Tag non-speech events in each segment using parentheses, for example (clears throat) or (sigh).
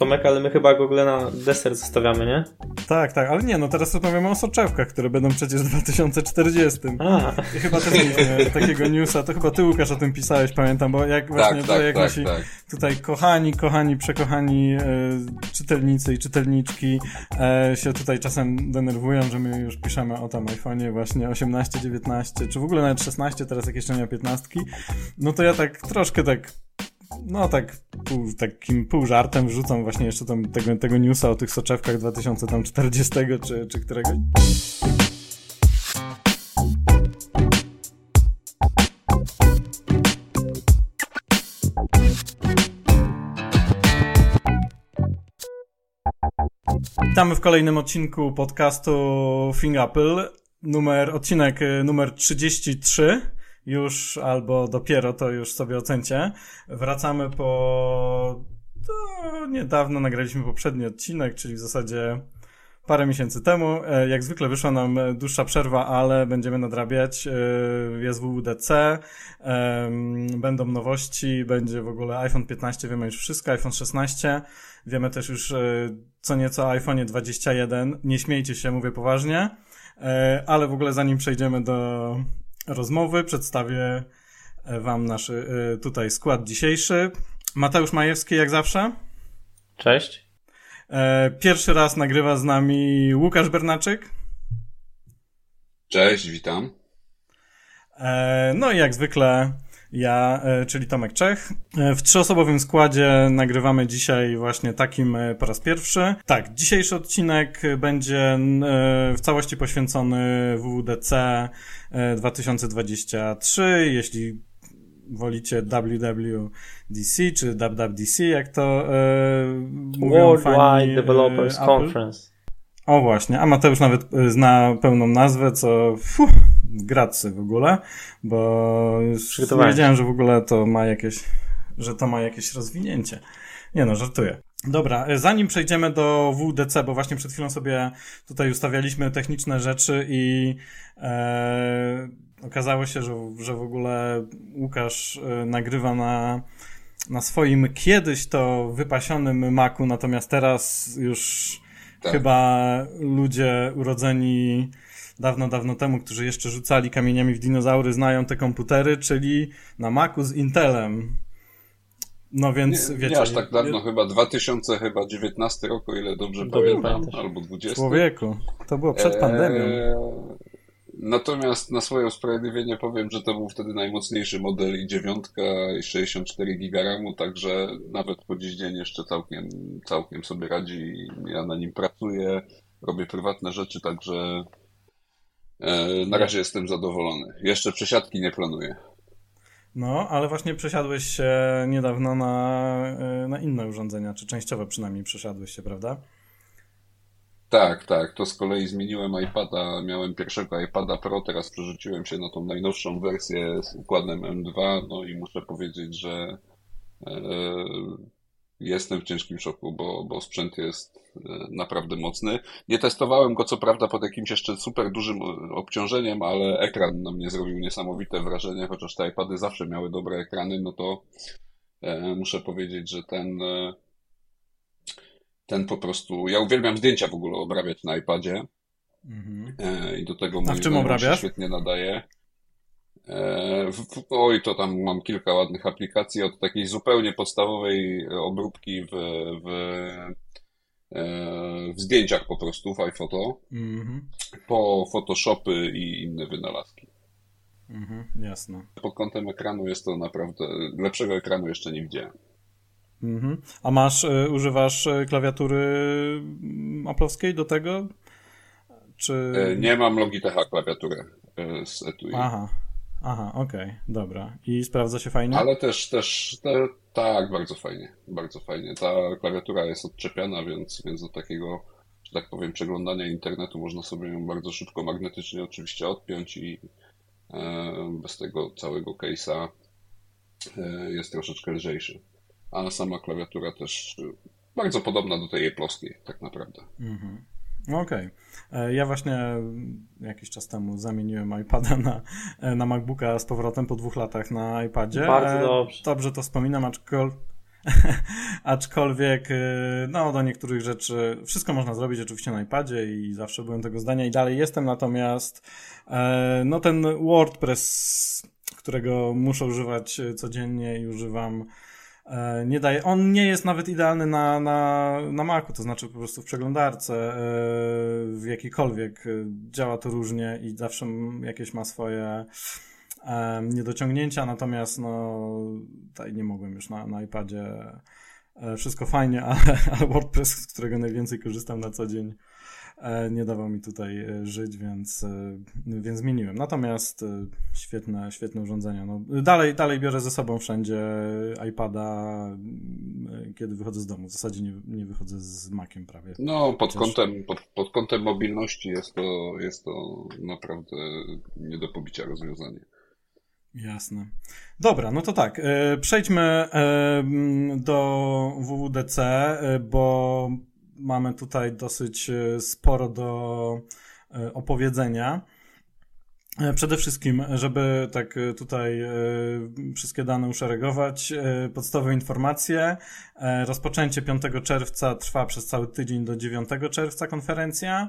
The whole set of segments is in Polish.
Tomek, ale my chyba Google na deser zostawiamy, nie? Tak, tak, ale nie, no teraz rozmawiamy o soczewkach, które będą przecież w 2040. A. I chyba też mieliśmy (laughs) takiego newsa, to chyba ty Łukasz o tym pisałeś, pamiętam, bo jak właśnie tak, tak, jak tak, nasi tak. tutaj kochani, kochani, przekochani e, czytelnicy i czytelniczki e, się tutaj czasem denerwują, że my już piszemy o tam iPhone'ie właśnie 18, 19, czy w ogóle nawet 16, teraz jak jeszcze nie ma 15, no to ja tak troszkę tak no tak pół, takim pół żartem wrzucam właśnie jeszcze tam tego, tego newsa o tych soczewkach 2040 czy, czy któregoś. Witamy w kolejnym odcinku podcastu Thing Apple. Numer, odcinek y, numer 33 już albo dopiero to już sobie ocencie. Wracamy po to niedawno nagraliśmy poprzedni odcinek, czyli w zasadzie parę miesięcy temu. E, Jak zwykle wyszła nam dłuższa przerwa, ale będziemy nadrabiać. Jest WWDC, będą nowości, będzie w ogóle iPhone 15, wiemy już wszystko, iPhone 16, wiemy też już e, co nieco o iPhone 21. Nie śmiejcie się, mówię poważnie, E, ale w ogóle zanim przejdziemy do rozmowy, przedstawię e, wam nasz e, tutaj skład dzisiejszy. Mateusz Majewski, jak zawsze. Cześć. E, Pierwszy raz nagrywa z nami Łukasz Bernaczyk. Cześć, witam. No i jak zwykle ja, e, czyli Tomek Czech. E, W trzyosobowym składzie nagrywamy dzisiaj właśnie takim e, po raz pierwszy. Tak, dzisiejszy odcinek będzie w całości poświęcony WWDC e, 2023. Jeśli wolicie WWDC czy WWDC, jak to e, mówią fani, Worldwide e, Developers Apple. Conference. O właśnie, a Mateusz nawet y, zna pełną nazwę, co fuh, gracy w ogóle, bo już wiedziałem, że w ogóle to ma jakieś, że to ma jakieś rozwinięcie. Nie no, żartuję. Dobra, y, zanim przejdziemy do WDC, bo właśnie przed chwilą sobie tutaj ustawialiśmy techniczne rzeczy i e, okazało się, że, że w ogóle Łukasz e, nagrywa na, na swoim kiedyś to wypasionym Macu, natomiast teraz już Tak. Chyba ludzie urodzeni dawno, dawno temu, którzy jeszcze rzucali kamieniami w dinozaury, znają te komputery, czyli na Macu z Intelem. No więc Nie, wiecie. nie aż tak dawno, chyba 2000, chyba 19 rok, o ile dobrze Dobrze pamiętam, pamiętasz. albo 20. Człowieku, to było przed Eee, pandemią. Natomiast na swoje usprawiedliwienie powiem, że to był wtedy najmocniejszy model i dziewiątka i 64 giga RAMu, także nawet po dziś dzień jeszcze całkiem, całkiem sobie radzi. Ja na nim pracuję, robię prywatne rzeczy, także e, na razie jestem zadowolony. Jeszcze przesiadki nie planuję. No, ale właśnie przesiadłeś się niedawno na, y, na inne urządzenia, czy częściowo przynajmniej przesiadłeś się, prawda? Tak, tak. To z kolei zmieniłem iPada. Miałem pierwszego iPada Pro, teraz przerzuciłem się na tą najnowszą wersję z układem M2. No i muszę powiedzieć, że e, jestem w ciężkim szoku, bo, bo sprzęt jest e, naprawdę mocny. Nie testowałem go co prawda pod jakimś jeszcze super dużym obciążeniem, ale ekran na mnie zrobił niesamowite wrażenie, chociaż te iPady zawsze miały dobre ekrany, no to e, muszę powiedzieć, że ten e, ten po prostu. Ja uwielbiam zdjęcia w ogóle obrabiać na iPadzie Mhm. e, i do tego A w mój czym obrabiasz? świetnie nadaje. E, w, w, oj, to tam mam kilka ładnych aplikacji, od takiej zupełnie podstawowej obróbki w, w, e, w zdjęciach po prostu w iPhoto, Mhm. po Photoshopy i inne wynalazki. Mhm. Jasne. Pod kątem ekranu jest to naprawdę, lepszego ekranu jeszcze nie widziałem. Mhm. A masz, y, używasz y, klawiatury mm, aplowskiej do tego? Czy... E, nie mam Logitecha klawiaturę e, z etui. Aha, aha, okej, dobra. I sprawdza się fajnie? Ale też, też, te, tak, bardzo fajnie, bardzo fajnie. Ta klawiatura jest odczepiana, więc, więc do takiego, że tak powiem, przeglądania internetu można sobie ją bardzo szybko magnetycznie oczywiście odpiąć i e, bez tego całego case'a e, jest troszeczkę lżejszy. A sama klawiatura też e, bardzo podobna do tej plоskiej, tak naprawdę. Mhm. Okej. E, Ja właśnie mm, jakiś czas temu zamieniłem iPada na, e, na MacBooka z powrotem po dwóch latach na iPadzie. Bardzo E, dobrze. Dobrze to wspominam, aczkolwiek, (laughs) Aczkolwiek, y, no, do niektórych rzeczy wszystko można zrobić oczywiście na iPadzie i zawsze byłem tego zdania i dalej jestem, natomiast no ten WordPress, którego muszę używać codziennie i używam nie daje, on nie jest nawet idealny na, na, na Macu, to znaczy po prostu w przeglądarce, e, w jakiejkolwiek działa to różnie i zawsze jakieś ma swoje niedociągnięcia, natomiast no tutaj nie mogłem już na, na iPadzie e, wszystko fajnie, (laughs) ale, ale WordPress, z którego najwięcej korzystam na co dzień, e, nie dawał mi tutaj e, żyć, więc, więc zmieniłem. Natomiast świetne, świetne urządzenia. No, dalej, dalej biorę ze sobą wszędzie iPada, kiedy wychodzę z domu. W zasadzie nie, nie wychodzę z Maciem prawie. No, pod, Chociaż... kątem, pod, pod kątem mobilności jest to, jest to naprawdę nie do pobicia rozwiązanie. Jasne. Dobra, no to tak. E, przejdźmy e, do WWDC, e, bo mamy tutaj dosyć sporo do opowiedzenia. Przede wszystkim, żeby tak tutaj wszystkie dane uszeregować, podstawowe informacje. Rozpoczęcie 5 czerwca trwa przez cały tydzień do 9 czerwca konferencja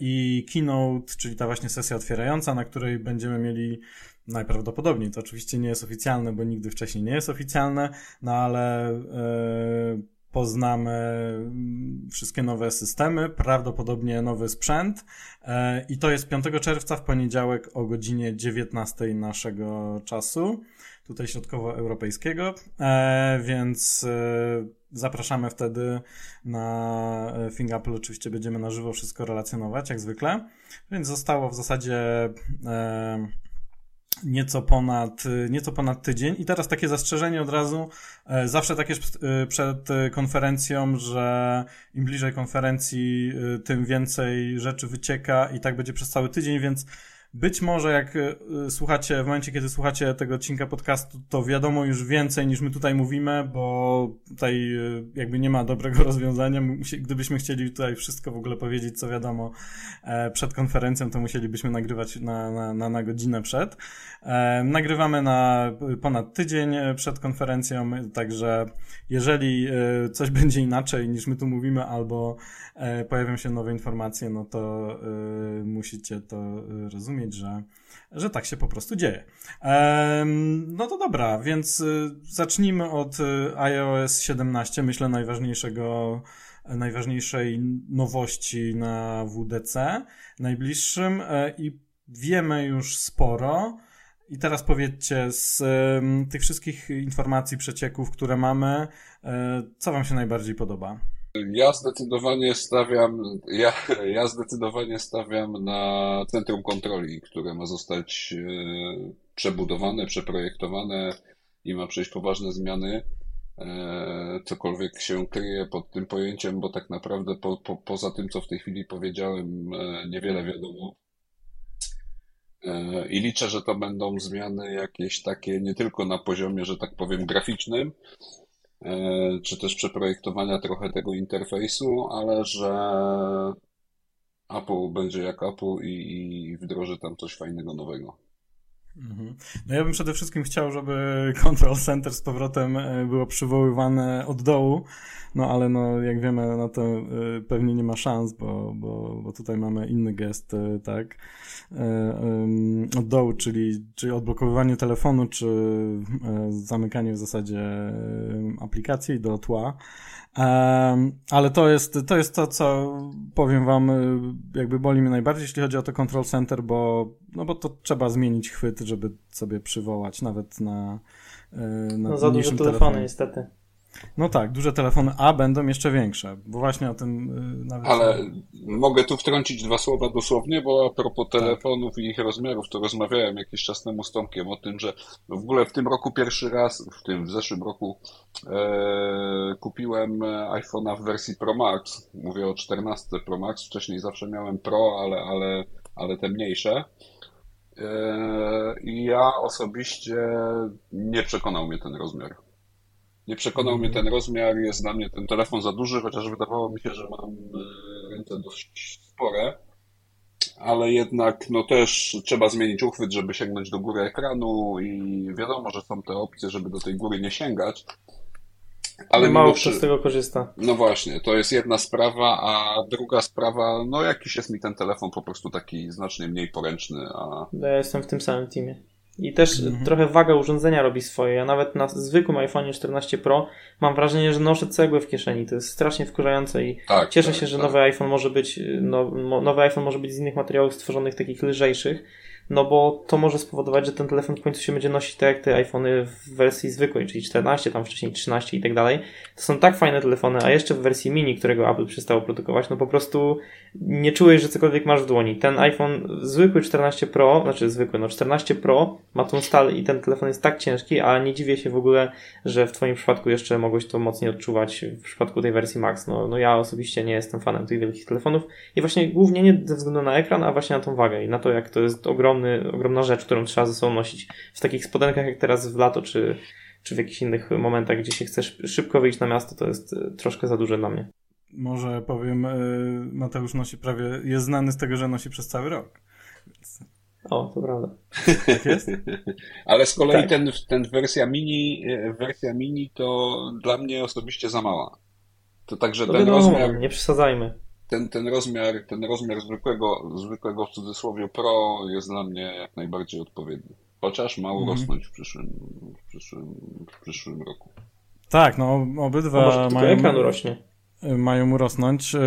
i keynote, czyli ta właśnie sesja otwierająca, na której będziemy mieli Najprawdopodobniej to oczywiście nie jest oficjalne, bo nigdy wcześniej nie jest oficjalne, no ale poznamy mm, wszystkie nowe systemy, prawdopodobnie nowy sprzęt. Yy, i to jest 5 czerwca w poniedziałek o godzinie 19 naszego czasu, tutaj środkowoeuropejskiego, yy, więc zapraszamy wtedy na FingApple, oczywiście będziemy na żywo wszystko relacjonować, jak zwykle, więc zostało w zasadzie nieco ponad, nieco ponad tydzień. I teraz takie zastrzeżenie od razu. E, zawsze tak jest e, przed konferencją, że im bliżej konferencji, e, tym więcej rzeczy wycieka i tak będzie przez cały tydzień, więc być może jak e, słuchacie, w momencie kiedy słuchacie tego odcinka podcastu, to wiadomo już więcej niż my tutaj mówimy, bo tutaj e, jakby nie ma dobrego (laughs) rozwiązania. Gdybyśmy chcieli tutaj wszystko w ogóle powiedzieć, co wiadomo e, przed konferencją, to musielibyśmy nagrywać na, na, na, na godzinę przed. Nagrywamy na ponad tydzień przed konferencją, także jeżeli coś (laughs) będzie inaczej niż my tu mówimy, albo pojawią się nowe informacje, no to musicie to rozumieć zrozumieć, że, że tak się po prostu dzieje. No to dobra, więc y, zacznijmy od y, iOS 17, myślę najważniejszego najważniejszej nowości na WDC najbliższym e, i wiemy już sporo. I teraz powiedzcie, z tych wszystkich informacji, przecieków, które mamy, e, co Wam się najbardziej podoba? Ja zdecydowanie stawiam, ja, ja zdecydowanie stawiam na centrum kontroli, które ma zostać e, przebudowane, przeprojektowane i ma przejść poważne zmiany. E, cokolwiek się kryje pod tym pojęciem, bo tak naprawdę po, po, poza tym, co w tej chwili powiedziałem, e, niewiele wiadomo. I liczę, że to będą zmiany jakieś takie nie tylko na poziomie, że tak powiem, graficznym, czy też przeprojektowania trochę tego interfejsu, ale że Apple będzie jak Apple i, i wdroży tam coś fajnego nowego. Mhm. No ja bym przede wszystkim chciał, żeby (laughs) Control Center z powrotem e, było przywoływane od dołu, no ale no jak wiemy, no to e, pewnie nie ma szans, bo, bo, bo tutaj mamy inny gest, tak, od dołu, czyli, czyli odblokowywanie telefonu, czy zamykanie w zasadzie aplikacji do tła. Ale to jest, to jest to, co powiem wam, y, jakby boli mnie najbardziej, jeśli chodzi o to Control Center, bo, no bo to trzeba zmienić chwyt, żeby sobie przywołać nawet na, y, na no, za duże telefony telefonie. niestety. No tak, duże telefony, a będą jeszcze większe, bo właśnie o tym y, nawet... Ale mogę tu wtrącić dwa słowa dosłownie, bo a propos tak. telefonów i ich rozmiarów, to rozmawiałem jakiś czas temu z Tomkiem o tym, że w ogóle w tym roku pierwszy raz, w tym w zeszłym roku e, kupiłem iPhone'a w wersji Pro Max, mówię o 14 Pro Max, wcześniej zawsze miałem Pro, ale, ale, ale te mniejsze. E, I ja osobiście nie przekonał mnie ten rozmiar. Nie przekonał mnie ten rozmiar, jest dla mnie ten telefon za duży, chociaż wydawało mi się, że mam ręce dość spore, ale jednak no też trzeba zmienić uchwyt, żeby sięgnąć do góry ekranu i wiadomo, że są te opcje, żeby do tej góry nie sięgać. Ale mało kto z tego korzysta. No właśnie, to jest jedna sprawa, a druga sprawa, no jakiś jest mi ten telefon po prostu taki znacznie mniej poręczny, a... Ja jestem w tym samym teamie. I też mhm. trochę waga urządzenia robi swoje. Ja nawet na zwykłym iPhone 14 Pro mam wrażenie, że noszę cegłę w kieszeni. To jest strasznie wkurzające i tak, cieszę tak, się, że tak. nowy iPhone może być, no, nowy iPhone może być z innych materiałów stworzonych takich lżejszych no bo to może spowodować, że ten telefon w końcu się będzie nosić tak jak te iPhony w wersji zwykłej, czyli 14, tam wcześniej 13 i tak dalej. To są tak fajne telefony, a jeszcze w wersji mini, którego Apple przestało produkować, no po prostu nie czułeś, że cokolwiek masz w dłoni. Ten iPhone zwykły 14 Pro, znaczy zwykły, no 14 Pro ma tą stal i ten telefon jest tak ciężki, a nie dziwię się w ogóle, że w Twoim przypadku jeszcze mogłeś to mocniej odczuwać w przypadku tej wersji Max. No, no ja osobiście nie jestem fanem tych wielkich telefonów i właśnie głównie nie ze względu na ekran, a właśnie na tą wagę i na to, jak to jest ogromny, ogromna rzecz, którą trzeba ze sobą nosić w takich spodenkach jak teraz w lato, czy, czy w jakichś innych momentach, gdzie się chcesz szybko wyjść na miasto, to jest e, troszkę za duże dla mnie może powiem, e, Mateusz nosi prawie, jest znany z tego, że nosi przez cały rok. Więc... O, to prawda. Tak jest? (laughs) Ale z kolei tak. ten, ten wersja mini, e, wersja mini to dla mnie osobiście za mała. To także to ten wiadomo, rozmiar. Nie przesadzajmy. Ten, ten rozmiar, ten rozmiar zwykłego, zwykłego w cudzysłowie Pro jest dla mnie jak najbardziej odpowiedni. Chociaż ma mhm. urosnąć w przyszłym, w przyszłym, w przyszłym roku. Tak, no obydwa może mają... ekran rośnie mają urosnąć. E,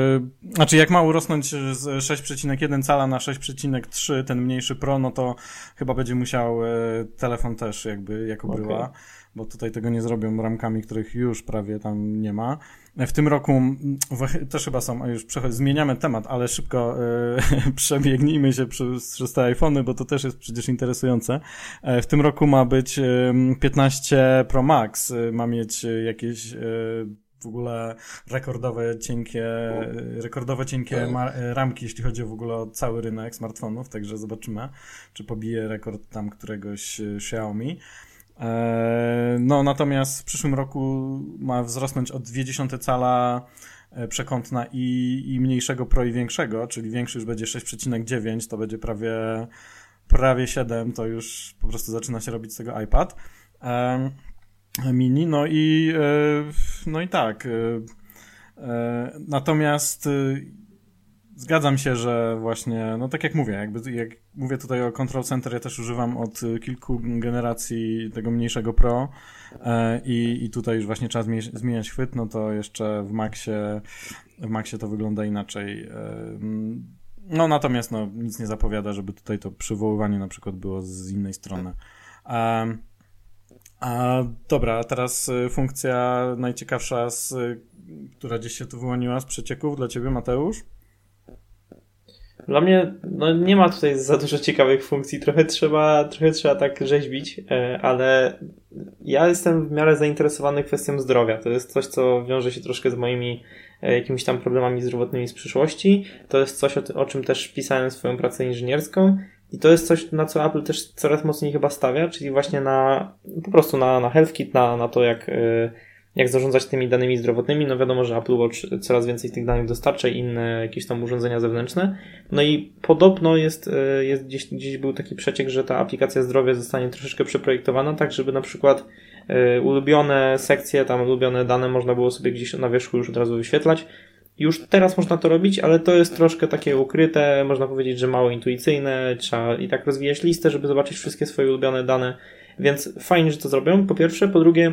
znaczy, jak ma urosnąć z 6,1 cala na 6,3 ten mniejszy Pro, no to chyba będzie musiał e, telefon też jakby jako bryła, okay. Bo tutaj tego nie zrobią ramkami, których już prawie tam nie ma. W tym roku też chyba są, już zmieniamy temat, ale szybko e, (laughs) przebiegnijmy się przez, przez te iPhony, bo to też jest przecież interesujące. E, w tym roku ma być e, 15 Pro Max, e, ma mieć jakieś w ogóle rekordowe cienkie, rekordowe cienkie tak. ramki, jeśli chodzi o w ogóle o cały rynek smartfonów, także zobaczymy, czy pobije rekord tam któregoś Xiaomi. E, no, natomiast w przyszłym roku ma wzrosnąć o 0,2 cala e, przekątna i, i mniejszego Pro i większego, czyli większy już będzie 6,9, to będzie prawie, prawie 7, to już po prostu zaczyna się robić z tego iPad mini. No i, e, no i tak. E, e, natomiast zgadzam się, że właśnie, no tak jak mówię, jakby jak mówię tutaj o Control Center, ja też używam od kilku generacji tego mniejszego Pro i, i tutaj już właśnie trzeba zmieniać chwyt, no to jeszcze w Maxie, w Maxie to wygląda inaczej. No natomiast no, nic nie zapowiada, żeby tutaj to przywoływanie na przykład było z innej strony. A dobra, teraz y, funkcja najciekawsza, z, y, która gdzieś się tu wyłoniła z przecieków dla ciebie, Mateusz? Dla mnie no, nie ma tutaj za dużo ciekawych funkcji, trochę trzeba, trochę trzeba tak rzeźbić, e, ale ja jestem w miarę zainteresowany kwestią zdrowia. To jest coś, co wiąże się troszkę z moimi e, jakimiś tam problemami zdrowotnymi z przyszłości. To jest coś, o, czym też pisałem swoją pracę inżynierską i to jest coś, na co Apple też coraz mocniej chyba stawia, czyli właśnie na po prostu na, na HealthKit, na, na to, jak, y, jak zarządzać tymi danymi zdrowotnymi. No wiadomo, że Apple Watch coraz więcej tych danych dostarcza i inne jakieś tam urządzenia zewnętrzne. No i podobno jest, y, jest gdzieś, gdzieś był taki przeciek, że ta aplikacja zdrowia zostanie troszeczkę przeprojektowana, tak żeby na przykład y, ulubione sekcje, tam ulubione dane można było sobie gdzieś na wierzchu już od razu wyświetlać już teraz można to robić, ale to jest troszkę takie ukryte, można powiedzieć, że mało intuicyjne. Trzeba i tak rozwijać listę, żeby zobaczyć wszystkie swoje ulubione dane. Więc fajnie, że to zrobią. Po pierwsze. Po drugie,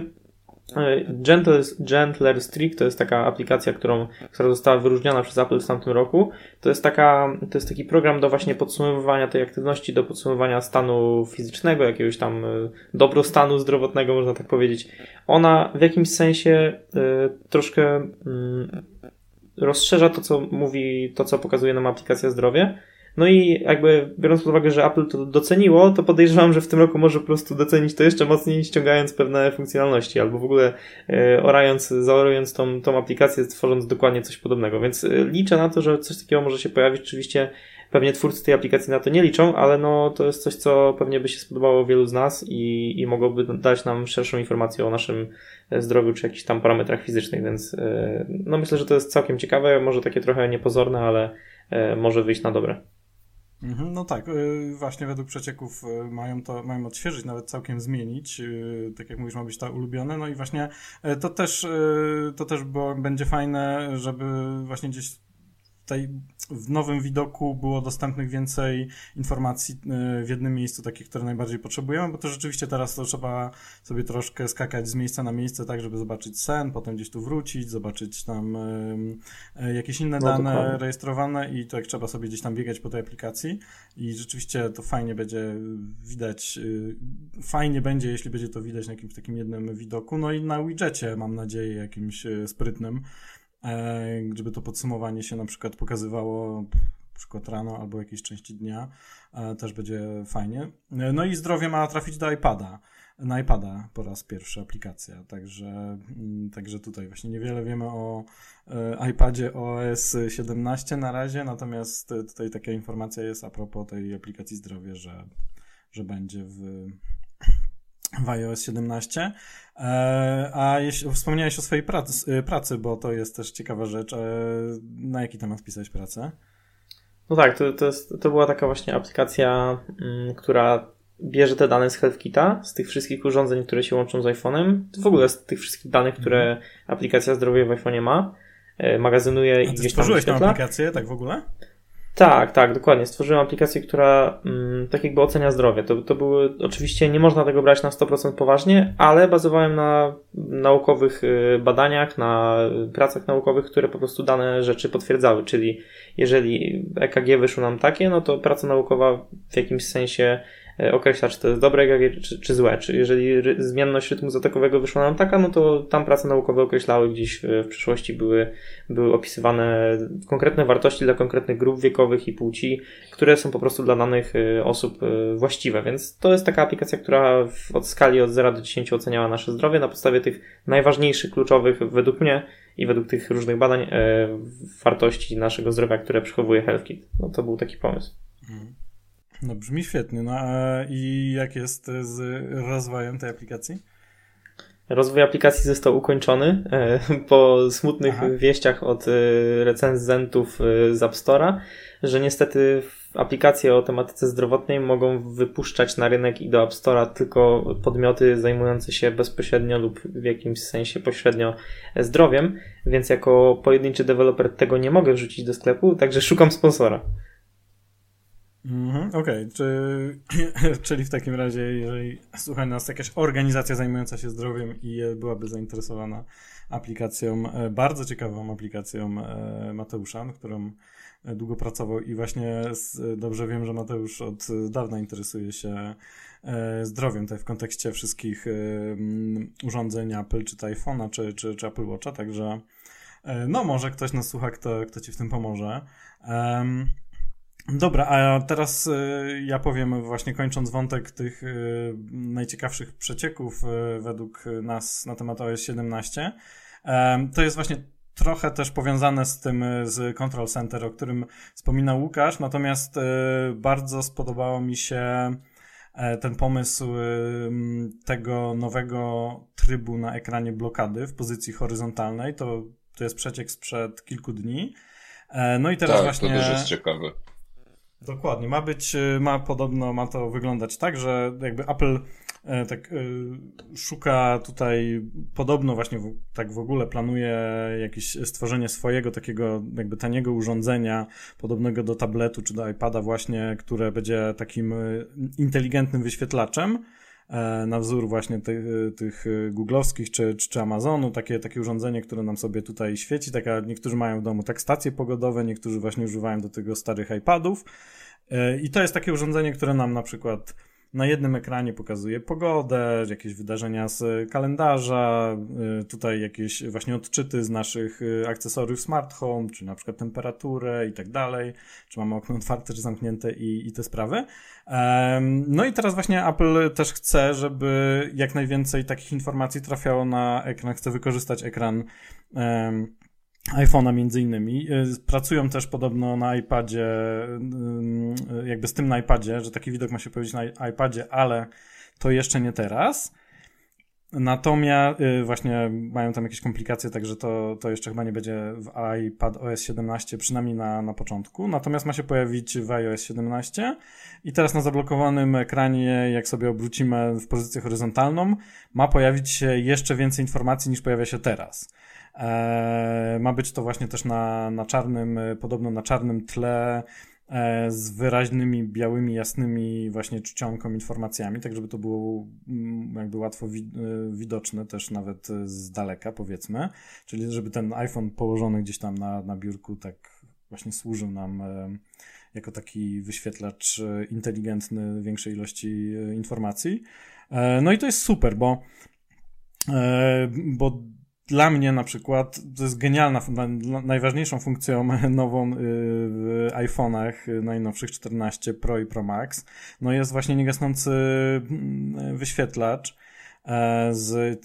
e, Gentle, Gentler Streak to jest taka aplikacja, którą, która została wyróżniona przez Apple w tamtym roku. To jest, taka, to jest taki program do właśnie podsumowywania tej aktywności, do podsumowywania stanu fizycznego, jakiegoś tam e, dobrostanu zdrowotnego, można tak powiedzieć. Ona w jakimś sensie y, troszkę y, rozszerza to, co mówi, to, co pokazuje nam aplikacja zdrowie. No i jakby biorąc pod uwagę, że Apple to doceniło, to podejrzewam, że w tym roku może po prostu docenić to jeszcze mocniej, ściągając pewne funkcjonalności, albo w ogóle e, orając, zaorując tą, tą aplikację, tworząc dokładnie coś podobnego. Więc e, liczę na to, że coś takiego może się pojawić. Oczywiście pewnie twórcy tej aplikacji na to nie liczą, ale no to jest coś, co pewnie by się spodobało wielu z nas i, i mogłoby dać nam szerszą informację o naszym zdrowiu czy jakichś tam parametrach fizycznych, więc e, no myślę, że to jest całkiem ciekawe, może takie trochę niepozorne, ale e, może wyjść na dobre. Mhm, no tak, y, właśnie według przecieków y, mają to, mają odświeżyć, nawet całkiem zmienić, y, tak jak mówisz, ma być ta ulubione, no i właśnie to też, to też bo będzie fajne, żeby właśnie gdzieś tutaj w nowym widoku było dostępnych więcej informacji e, w jednym miejscu, takich, które najbardziej potrzebujemy, bo to rzeczywiście teraz to trzeba sobie troszkę skakać z miejsca na miejsce, tak, żeby zobaczyć sen, potem gdzieś tu wrócić, zobaczyć tam e, jakieś inne no, dane dokładnie. rejestrowane i tak trzeba sobie gdzieś tam biegać po tej aplikacji. I rzeczywiście to fajnie będzie widać, e, fajnie będzie, jeśli będzie to widać na jakimś takim jednym widoku, no i na widgetie mam nadzieję jakimś sprytnym, E, żeby to podsumowanie się na przykład pokazywało przykład rano albo jakiejś części dnia, e, też będzie fajnie. E, no i zdrowie ma trafić do iPada. Na iPada po raz pierwszy aplikacja, także, mm, także tutaj właśnie niewiele wiemy o iPadzie OS 17 na razie, natomiast tutaj taka informacja jest a propos tej aplikacji zdrowie, że, że będzie w, w iOS 17. E, a jeśli, wspomniałeś o swojej pracy, e, pracy, bo to jest też ciekawa rzecz. E, na jaki temat pisałeś pracę? No tak, to, to, jest, to była taka właśnie aplikacja, m, która bierze te dane z HealthKita, z tych wszystkich urządzeń, które się łączą z iPhone'em, w ogóle z tych wszystkich danych, które mhm. aplikacja zdrowie w iPhone'ie ma, magazynuje A i gdzieś tam stworzyłeś tę aplikację, tak w ogóle? Tak, tak, dokładnie. Stworzyłem aplikację, która mm, tak jakby ocenia zdrowie. To, to były, oczywiście nie można tego brać na 100% poważnie, ale bazowałem na naukowych y, badaniach, na pracach naukowych, które po prostu dane rzeczy potwierdzały. Czyli jeżeli EKG wyszło nam takie, no to praca naukowa w jakimś sensie określa, czy to jest dobre EKG, czy, czy złe. Czy jeżeli zmienność rytmu zatokowego wyszła nam taka, no to tam prace naukowe określały gdzieś w, w przyszłości, były, były opisywane konkretne wartości dla konkretnych grup wiekowych i płci, które są po prostu dla danych e, osób e, właściwe. Więc to jest taka aplikacja, która w, od skali od 0 do 10 oceniała nasze zdrowie na podstawie tych najważniejszych, kluczowych według mnie i według tych różnych badań wartości naszego zdrowia, które przechowuje HealthKit. No to był taki pomysł. Mhm. No brzmi świetnie. No a i jak jest z rozwojem tej aplikacji? Rozwój aplikacji został ukończony e, po smutnych Aha. wieściach od e, recenzentów e, z App Store'a, że niestety aplikacje o tematyce zdrowotnej mogą wypuszczać na rynek i do App Store'a tylko podmioty zajmujące się bezpośrednio lub w jakimś sensie pośrednio zdrowiem, więc jako pojedynczy deweloper tego nie mogę wrzucić do sklepu, także szukam sponsora. Mhm, Okej, okay. (clears throat) czyli w takim razie, jeżeli słucha nas jakaś organizacja zajmująca się zdrowiem i byłaby zainteresowana aplikacją, e, bardzo ciekawą aplikacją e, Mateusza, którą e, długo pracował i właśnie dobrze wiem, że Mateusz od dawna interesuje się zdrowiem tutaj w kontekście wszystkich urządzeń Apple, czy to iPhone'a, czy, czy, czy Apple Watcha, także no może ktoś nas słucha, kto, kto ci w tym pomoże. Um, Dobra, a teraz y, ja powiem właśnie kończąc wątek tych y, najciekawszych przecieków y, według nas na temat OS 17. To jest właśnie trochę też powiązane z tym, z Control Center, o którym wspominał Łukasz, natomiast bardzo spodobało mi się e, ten pomysł tego nowego trybu na ekranie blokady w pozycji horyzontalnej. To, to jest przeciek sprzed kilku dni. E, no i teraz tak, właśnie. To też jest ciekawe. Dokładnie, ma być, y, ma podobno, ma to wyglądać tak, że jakby Apple e, tak e, szuka tutaj, podobno właśnie w, tak w ogóle planuje jakieś stworzenie swojego takiego jakby taniego urządzenia, podobnego do tabletu czy do iPada właśnie, które będzie takim y, inteligentnym wyświetlaczem, E, na wzór właśnie tych, tych googlowskich czy, czy Amazonu, takie, takie urządzenie, które nam sobie tutaj świeci. Taka, niektórzy mają w domu tak stacje pogodowe, niektórzy właśnie używają do tego starych iPadów. E, I to jest takie urządzenie, które nam na przykład na jednym ekranie pokazuje pogodę, jakieś wydarzenia z kalendarza, y, tutaj jakieś właśnie odczyty z naszych y, akcesoriów smart home, czy na przykład temperaturę i tak dalej, czy mamy okno otwarte, czy zamknięte i, i te sprawy. No i teraz właśnie Apple też chce, żeby jak najwięcej takich informacji trafiało na ekran, chce wykorzystać ekran iPhone'a między innymi. Y, pracują też podobno na iPadzie, y, jakby z tym na iPadzie, że taki widok ma się pojawić na iPadzie, ale to jeszcze nie teraz. Natomiast y, właśnie mają tam jakieś komplikacje, także to, to jeszcze chyba nie będzie w iPad OS 17, przynajmniej na, na początku. Natomiast ma się pojawić w iOS 17 i teraz na zablokowanym ekranie, jak sobie obrócimy w pozycję horyzontalną, ma pojawić się jeszcze więcej informacji niż pojawia się teraz. Eee, ma być to właśnie też na, na czarnym, podobno na czarnym tle E, z wyraźnymi, białymi, jasnymi właśnie czcionką, informacjami, tak żeby to było mm, jakby łatwo e, widoczne też nawet z daleka, powiedzmy. Czyli żeby ten iPhone położony gdzieś tam na, na biurku tak właśnie służył nam e, jako taki wyświetlacz inteligentny większej ilości informacji. No i to jest super, bo bo dla mnie na przykład to jest genialna, najważniejszą funkcją (laughs) nową y, w iPhone'ach y, najnowszych 14 Pro i Pro Max, no jest właśnie niegasnący mm, wyświetlacz e, z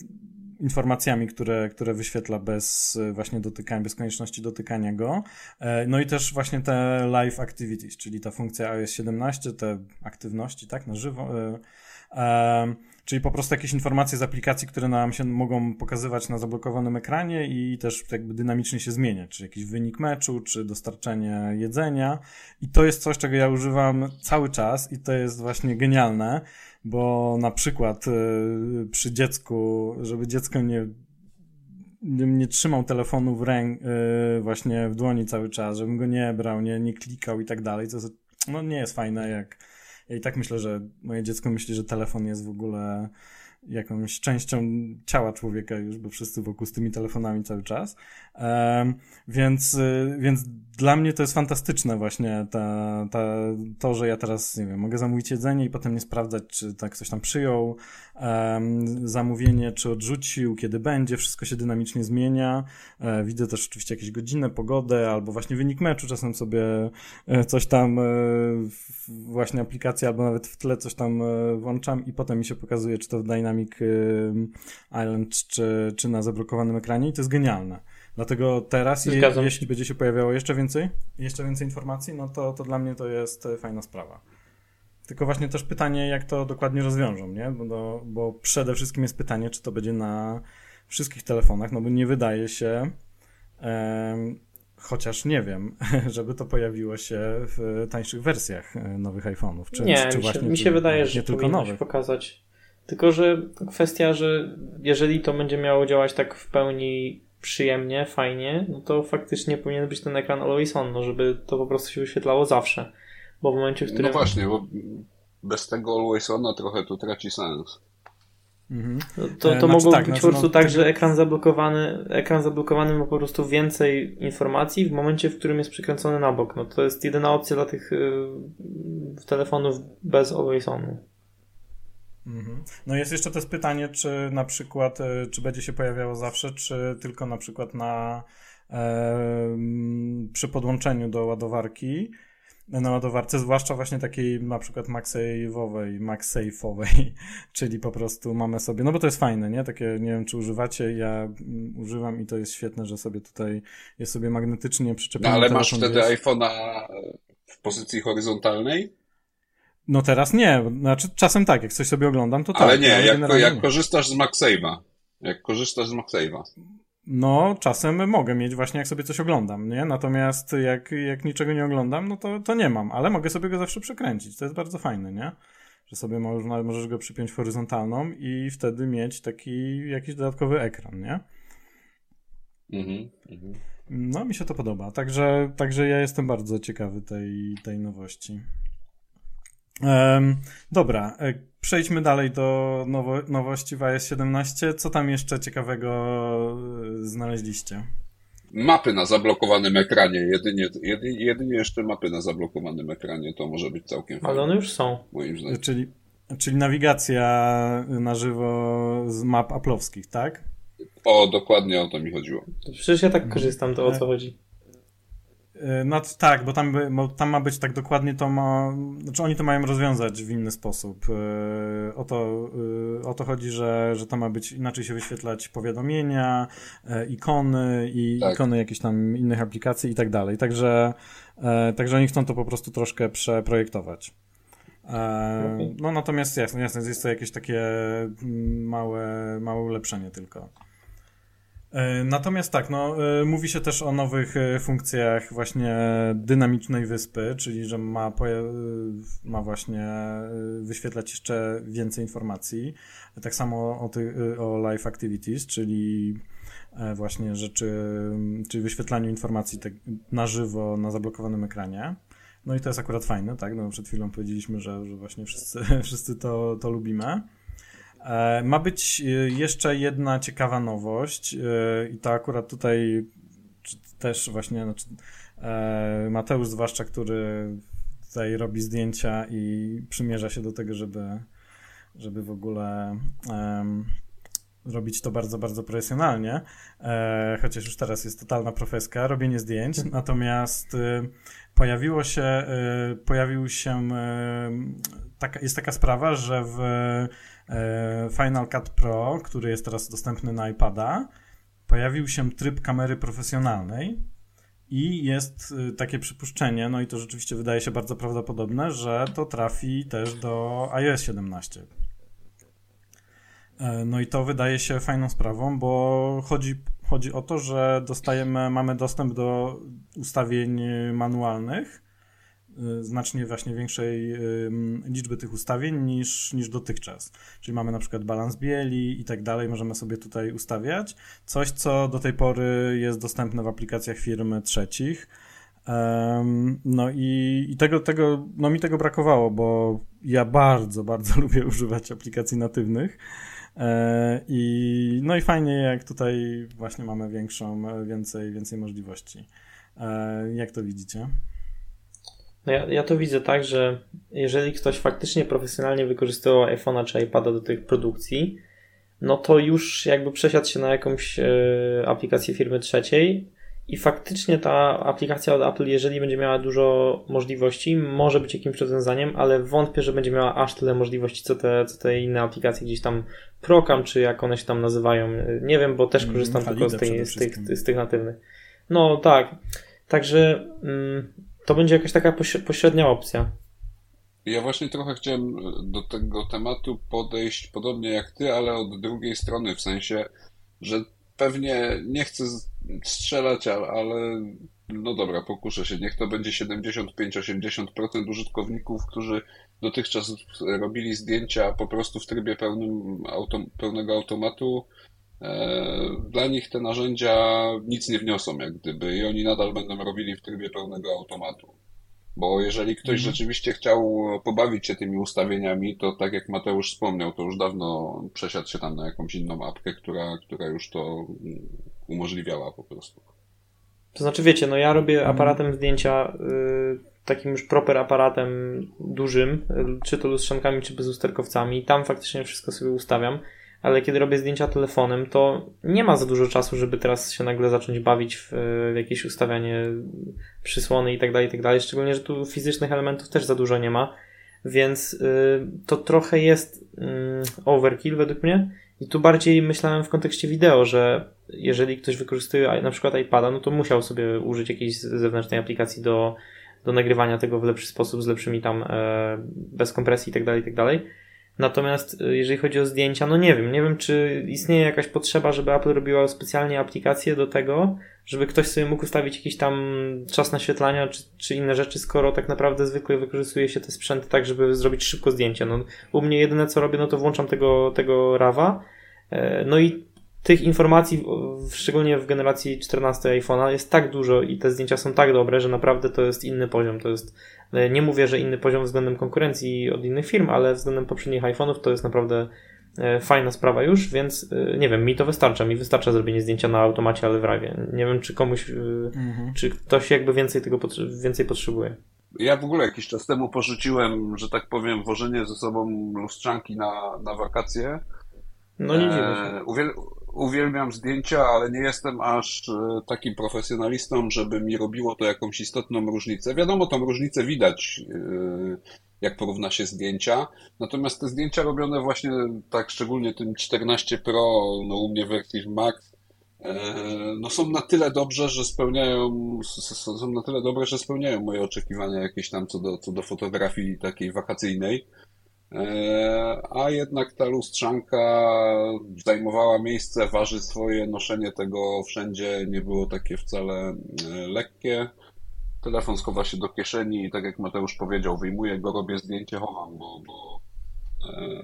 informacjami, które, które wyświetla bez właśnie dotykania, bez konieczności dotykania go. E, no i też właśnie te live activities, czyli ta funkcja iOS 17, te aktywności, tak, na żywo. Czyli po prostu jakieś informacje z aplikacji, które nam się mogą pokazywać na zablokowanym ekranie i też jakby dynamicznie się zmieniać, czy jakiś wynik meczu, czy dostarczenie jedzenia. I to jest coś, czego ja używam cały czas i to jest właśnie genialne, bo na przykład y, przy dziecku, żeby dziecko nie nie trzymał telefonu w ręk, y, właśnie w dłoni cały czas, żebym go nie brał, nie, nie klikał i tak dalej, to no, nie jest fajne, jak ja i tak myślę, że moje dziecko myśli, że telefon jest w ogóle jakąś częścią ciała człowieka już, bo wszyscy wokół z tymi telefonami cały czas. Um, więc, y, więc dla mnie to jest fantastyczne właśnie ta, ta, to, że ja teraz, nie wiem, mogę zamówić jedzenie i potem nie sprawdzać, czy tak ktoś tam przyjął um, zamówienie, czy odrzucił, kiedy będzie, wszystko się dynamicznie zmienia. E, widzę też oczywiście jakieś godzinę, pogodę, albo właśnie wynik meczu, czasem sobie e, coś tam e, właśnie aplikacja, albo nawet w tle coś tam e, włączam i potem mi się pokazuje, czy to w Dynamic Island, czy, czy na zablokowanym ekranie i to jest genialne. Dlatego teraz, je, jeśli będzie się pojawiało jeszcze więcej, jeszcze więcej informacji, no to, to dla mnie to jest e, fajna sprawa. Tylko właśnie też pytanie, jak to dokładnie rozwiążą, nie? Bo, bo przede wszystkim jest pytanie, czy to będzie na wszystkich telefonach, no bo nie wydaje się, chociaż nie wiem, (laughs) żeby to pojawiło się w tańszych wersjach e, nowych iPhone'ów. Czy, nie, czy mi się, mi się wydaje, że tylko nowych. pokazać. Tylko, że kwestia, że jeżeli to będzie miało działać tak w pełni przyjemnie, fajnie, no to faktycznie powinien być ten ekran always on, no żeby to po prostu się wyświetlało zawsze. Bo w momencie, w którym... No właśnie, bo bez tego always ona trochę to traci sens. Mhm. No to, to e, znaczy, mogło tak, być znaczy, po prostu no, tak, że ekran zablokowany, ekran zablokowany ma po prostu więcej informacji w momencie, w którym jest przykręcony na bok. No to jest jedyna opcja dla tych y, telefonów bez always onu. Mhm. No jest jeszcze też pytanie, czy na przykład, e, czy będzie się pojawiało zawsze, czy tylko na przykład na e, przy podłączeniu do ładowarki, na ładowarce, zwłaszcza właśnie takiej na przykład MagSafe'owej, MagSafe'owej, (laughs) czyli po prostu mamy sobie, no bo to jest fajne, nie? Takie, nie wiem, czy używacie, ja mm, używam i to jest świetne, że sobie tutaj jest sobie magnetycznie przyczepiony. No ale masz wtedy iPhone'a w pozycji horyzontalnej? No teraz nie, znaczy czasem tak, jak coś sobie oglądam, to tak. Ale nie, ale jak, jak korzystasz z MagSave'a, jak korzystasz z MagSave'a. No, czasem mogę mieć właśnie jak sobie coś oglądam, nie? Natomiast jak, jak niczego nie oglądam, no to, to nie mam, ale mogę sobie go zawsze przekręcić. To jest bardzo fajne, nie? Że sobie możesz, możesz go przypiąć horyzontalną i wtedy mieć taki jakiś dodatkowy ekran, nie? Mhm, mhm. No, mi się to podoba. Także, także ja jestem bardzo ciekawy tej, tej nowości. Um, dobra, e, przejdźmy dalej do nowo, nowości w iOS 17. Co tam jeszcze ciekawego e, znaleźliście? Mapy na zablokowanym ekranie. Jedynie, jedynie, jedynie jeszcze mapy na zablokowanym ekranie to może być całkiem fajne. Ale one już są. Moim zdaniem. Czyli, czyli nawigacja na żywo z map aplowskich, tak? O, dokładnie o to mi chodziło. Przecież ja tak korzystam, to o co chodzi. E, no tak, bo tam, bo tam ma być tak dokładnie to ma. Znaczy oni to mają rozwiązać w inny sposób. E, o to, e, o to chodzi, że, że to ma być inaczej się wyświetlać powiadomienia, ikony i tak. ikony jakichś tam innych aplikacji i tak dalej. Także, także oni chcą to po prostu troszkę przeprojektować. Okay. No natomiast jasne, jasne, jest to jakieś takie mm, małe, małe ulepszenie tylko. E, natomiast tak, no, e, mówi się też o nowych e, funkcjach właśnie dynamicznej wyspy, czyli że ma, ma właśnie wyświetlać jeszcze więcej informacji. Tak samo o, ty, o live activities, czyli właśnie rzeczy, czyli wyświetlaniu informacji tak na żywo na zablokowanym ekranie. No i to jest akurat fajne, tak? No przed chwilą powiedzieliśmy, że, że właśnie wszyscy, (laughs) wszyscy to, to lubimy. E, ma być e, jeszcze jedna ciekawa nowość e, i to akurat tutaj też właśnie znaczy, Mateusz zwłaszcza, który tutaj robi zdjęcia i przymierza się do tego, żeby, żeby w ogóle um, robić to bardzo, bardzo profesjonalnie, chociaż już teraz jest totalna profeska, robienie zdjęć, natomiast pojawiło się, pojawił się, taka, jest taka sprawa, że w Final Cut Pro, który jest teraz dostępny na iPada, pojawił się tryb kamery profesjonalnej i jest e, takie przypuszczenie, no i to rzeczywiście wydaje się bardzo prawdopodobne, że to trafi też do iOS 17. E, no i to wydaje się fajną sprawą, bo chodzi, chodzi o to, że dostajemy, mamy dostęp do ustawień manualnych, Y, znacznie właśnie większej liczby tych ustawień niż, niż dotychczas. Czyli mamy na przykład balans bieli i tak dalej, możemy sobie tutaj ustawiać. Coś, co do tej pory jest dostępne w aplikacjach firm trzecich. No i, i, tego, tego, no mi tego brakowało, bo ja bardzo, bardzo (laughs) lubię używać aplikacji natywnych. E, I, no i fajnie, jak tutaj właśnie mamy większą, więcej, więcej możliwości. E, jak to widzicie? No ja, ja to widzę tak, że jeżeli ktoś faktycznie profesjonalnie wykorzystywał iPhone'a czy iPada do tych produkcji, no to już jakby przesiadł się na jakąś e, aplikację firmy trzeciej i faktycznie ta aplikacja od Apple, jeżeli będzie miała dużo możliwości, może być jakimś rozwiązaniem, ale wątpię, że będzie miała aż tyle możliwości, co te, co te inne aplikacje gdzieś tam Procam, czy jak one się tam nazywają. Nie wiem, bo też mm, korzystam mm, tylko z, tej, z, tych, z tych natywnych. No tak. Także mm, to będzie jakaś taka pośrednia opcja. Ja właśnie trochę chciałem do tego tematu podejść podobnie jak ty, ale od drugiej strony, w sensie, że pewnie nie chcę strzelać, ale no dobra, pokuszę się. Niech to będzie 75-80% użytkowników, którzy dotychczas robili zdjęcia po prostu w trybie pełnym pełnego automatu. E, dla nich te narzędzia nic nie wniosą, jak gdyby, i oni nadal będą robili w trybie pełnego automatu. Bo jeżeli ktoś mhm. rzeczywiście chciał pobawić się tymi ustawieniami, to tak jak Mateusz wspomniał, to już dawno przesiadł się tam na jakąś inną apkę, która, która już to umożliwiała po prostu. To znaczy, wiecie, no ja robię mhm. aparatem zdjęcia, y, takim już proper aparatem dużym, czy to lustrzankami, czy bezusterkowcami. Tam faktycznie wszystko sobie ustawiam ale kiedy robię zdjęcia telefonem, to nie ma za dużo czasu, żeby teraz się nagle zacząć bawić w, w jakieś ustawianie przysłony i tak dalej, i tak dalej. Szczególnie, że tu fizycznych elementów też za dużo nie ma, więc y, to trochę jest y, overkill według mnie. I tu bardziej myślałem w kontekście wideo, że jeżeli ktoś wykorzystuje na przykład iPada, no to musiał sobie użyć jakiejś zewnętrznej aplikacji do, do nagrywania tego w lepszy sposób, z lepszymi tam, e, bez kompresji i tak Natomiast y, jeżeli chodzi o zdjęcia, no nie wiem, nie wiem, czy istnieje jakaś potrzeba, żeby Apple robiła specjalnie aplikację do tego, żeby ktoś sobie mógł ustawić jakiś tam czas naświetlania czy, czy inne rzeczy, skoro tak naprawdę zwykle wykorzystuje się te sprzęty tak, żeby zrobić szybko zdjęcie. No, u mnie jedyne co robię, no to włączam tego, tego RAWa, e, no i tych informacji, szczególnie w generacji 14 iPhone'a, jest tak dużo i te zdjęcia są tak dobre, że naprawdę to jest inny poziom. To jest, nie mówię, że inny poziom względem konkurencji od innych firm, ale względem poprzednich iPhone'ów to jest naprawdę e, fajna sprawa już, więc e, nie wiem, mi to wystarcza. Mi wystarcza zrobienie zdjęcia na automacie, ale w rawie. Nie wiem, czy komuś, mhm. czy ktoś jakby więcej tego więcej potrzebuje. Ja w ogóle jakiś czas temu porzuciłem, że tak powiem, wożenie ze sobą lustrzanki na, na wakacje. No nie dziwię się. Uwiel uwielbiam zdjęcia, ale nie jestem aż e, takim profesjonalistą, żeby mi robiło to jakąś istotną różnicę. Wiadomo, tą różnicę widać, e, jak porówna się zdjęcia. Natomiast te zdjęcia robione właśnie tak, szczególnie tym 14 Pro, no u mnie wersji Max, no są na tyle dobrze, że spełniają, są na tyle dobre, że spełniają moje oczekiwania jakieś tam co do, co do fotografii takiej wakacyjnej. E, a jednak ta lustrzanka zajmowała miejsce, waży swoje, noszenie tego wszędzie nie było takie wcale e, lekkie. Telefon schowa się do kieszeni i tak jak Mateusz powiedział, wyjmuję go, robię zdjęcie, chowam, bo, bo e,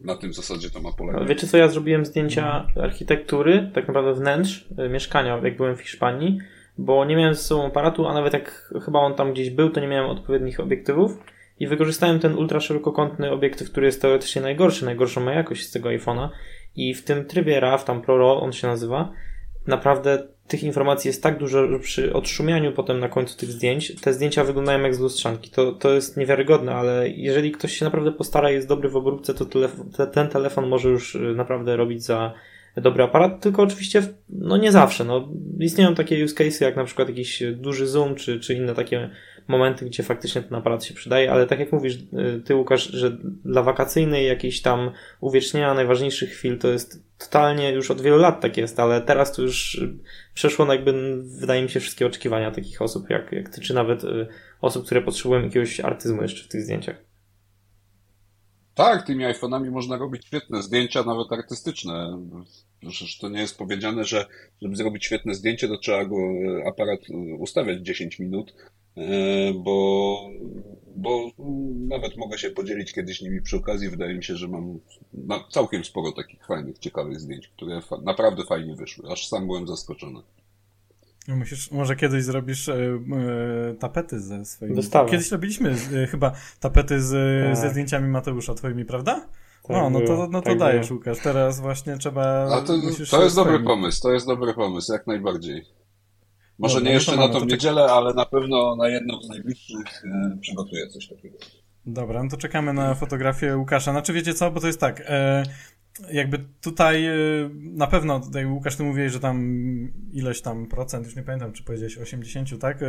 na tym zasadzie to ma polegać. Wiecie co, ja zrobiłem zdjęcia architektury, tak naprawdę wnętrz mieszkania, jak byłem w Hiszpanii, bo nie miałem ze sobą aparatu, a nawet jak chyba on tam gdzieś był, to nie miałem odpowiednich obiektywów i wykorzystałem ten ultra szerokokątny obiektyw, który jest teoretycznie najgorszy, najgorszą ma jakość z tego iPhone'a i w tym trybie RAW, tam Pro RAW on się nazywa, naprawdę tych informacji jest tak dużo, że przy odszumianiu potem na końcu tych zdjęć, te zdjęcia wyglądają jak z lustrzanki. To, to jest niewiarygodne, ale jeżeli ktoś się naprawdę postara i jest dobry w obróbce, to telefon, te, ten telefon może już y, naprawdę robić za dobry aparat, tylko oczywiście no nie zawsze. No, istnieją takie use cases jak na przykład jakiś duży zoom, czy, czy inne takie momenty, gdzie faktycznie ten aparat się przydaje, ale tak jak mówisz, y, ty Łukasz, że dla wakacyjnej jakiejś tam uwiecznienia najważniejszych chwil to jest totalnie już od wielu lat tak jest, ale teraz to już przeszło na jakby, wydaje mi się, wszystkie oczekiwania takich osób jak, jak ty, czy nawet y, osób, które potrzebują jakiegoś artyzmu jeszcze w tych zdjęciach. Tak, tymi iPhone'ami można robić świetne zdjęcia, nawet artystyczne. Przecież to nie jest powiedziane, że żeby zrobić świetne zdjęcie, to trzeba go y, aparat ustawiać 10 minut, bo, bo nawet mogę się podzielić kiedyś nimi przy okazji. Wydaje mi się, że mam całkiem sporo takich fajnych, ciekawych zdjęć, które naprawdę fajnie wyszły. Aż sam byłem zaskoczony. No musisz, może kiedyś zrobisz e, e, tapety ze swoimi. Kiedyś robiliśmy e, chyba tapety z, tak. ze zdjęciami Mateusza twoimi, prawda? Tak no, no to, no to tak dajesz, było. Łukasz. Teraz właśnie trzeba. A to, to jest dobry pomysł, to jest dobry pomysł, jak najbardziej. Może no, nie no jeszcze na tą niedzielę, ale na pewno na jedną z najbliższych e, przygotuję coś takiego. Dobra, no to czekamy na fotografię Łukasza. Znaczy wiecie co, bo to jest tak, e, jakby tutaj e, na pewno, tutaj Łukasz, ty mówiłeś, że tam ileś tam procent, już nie pamiętam, czy powiedziałeś 80, tak? E,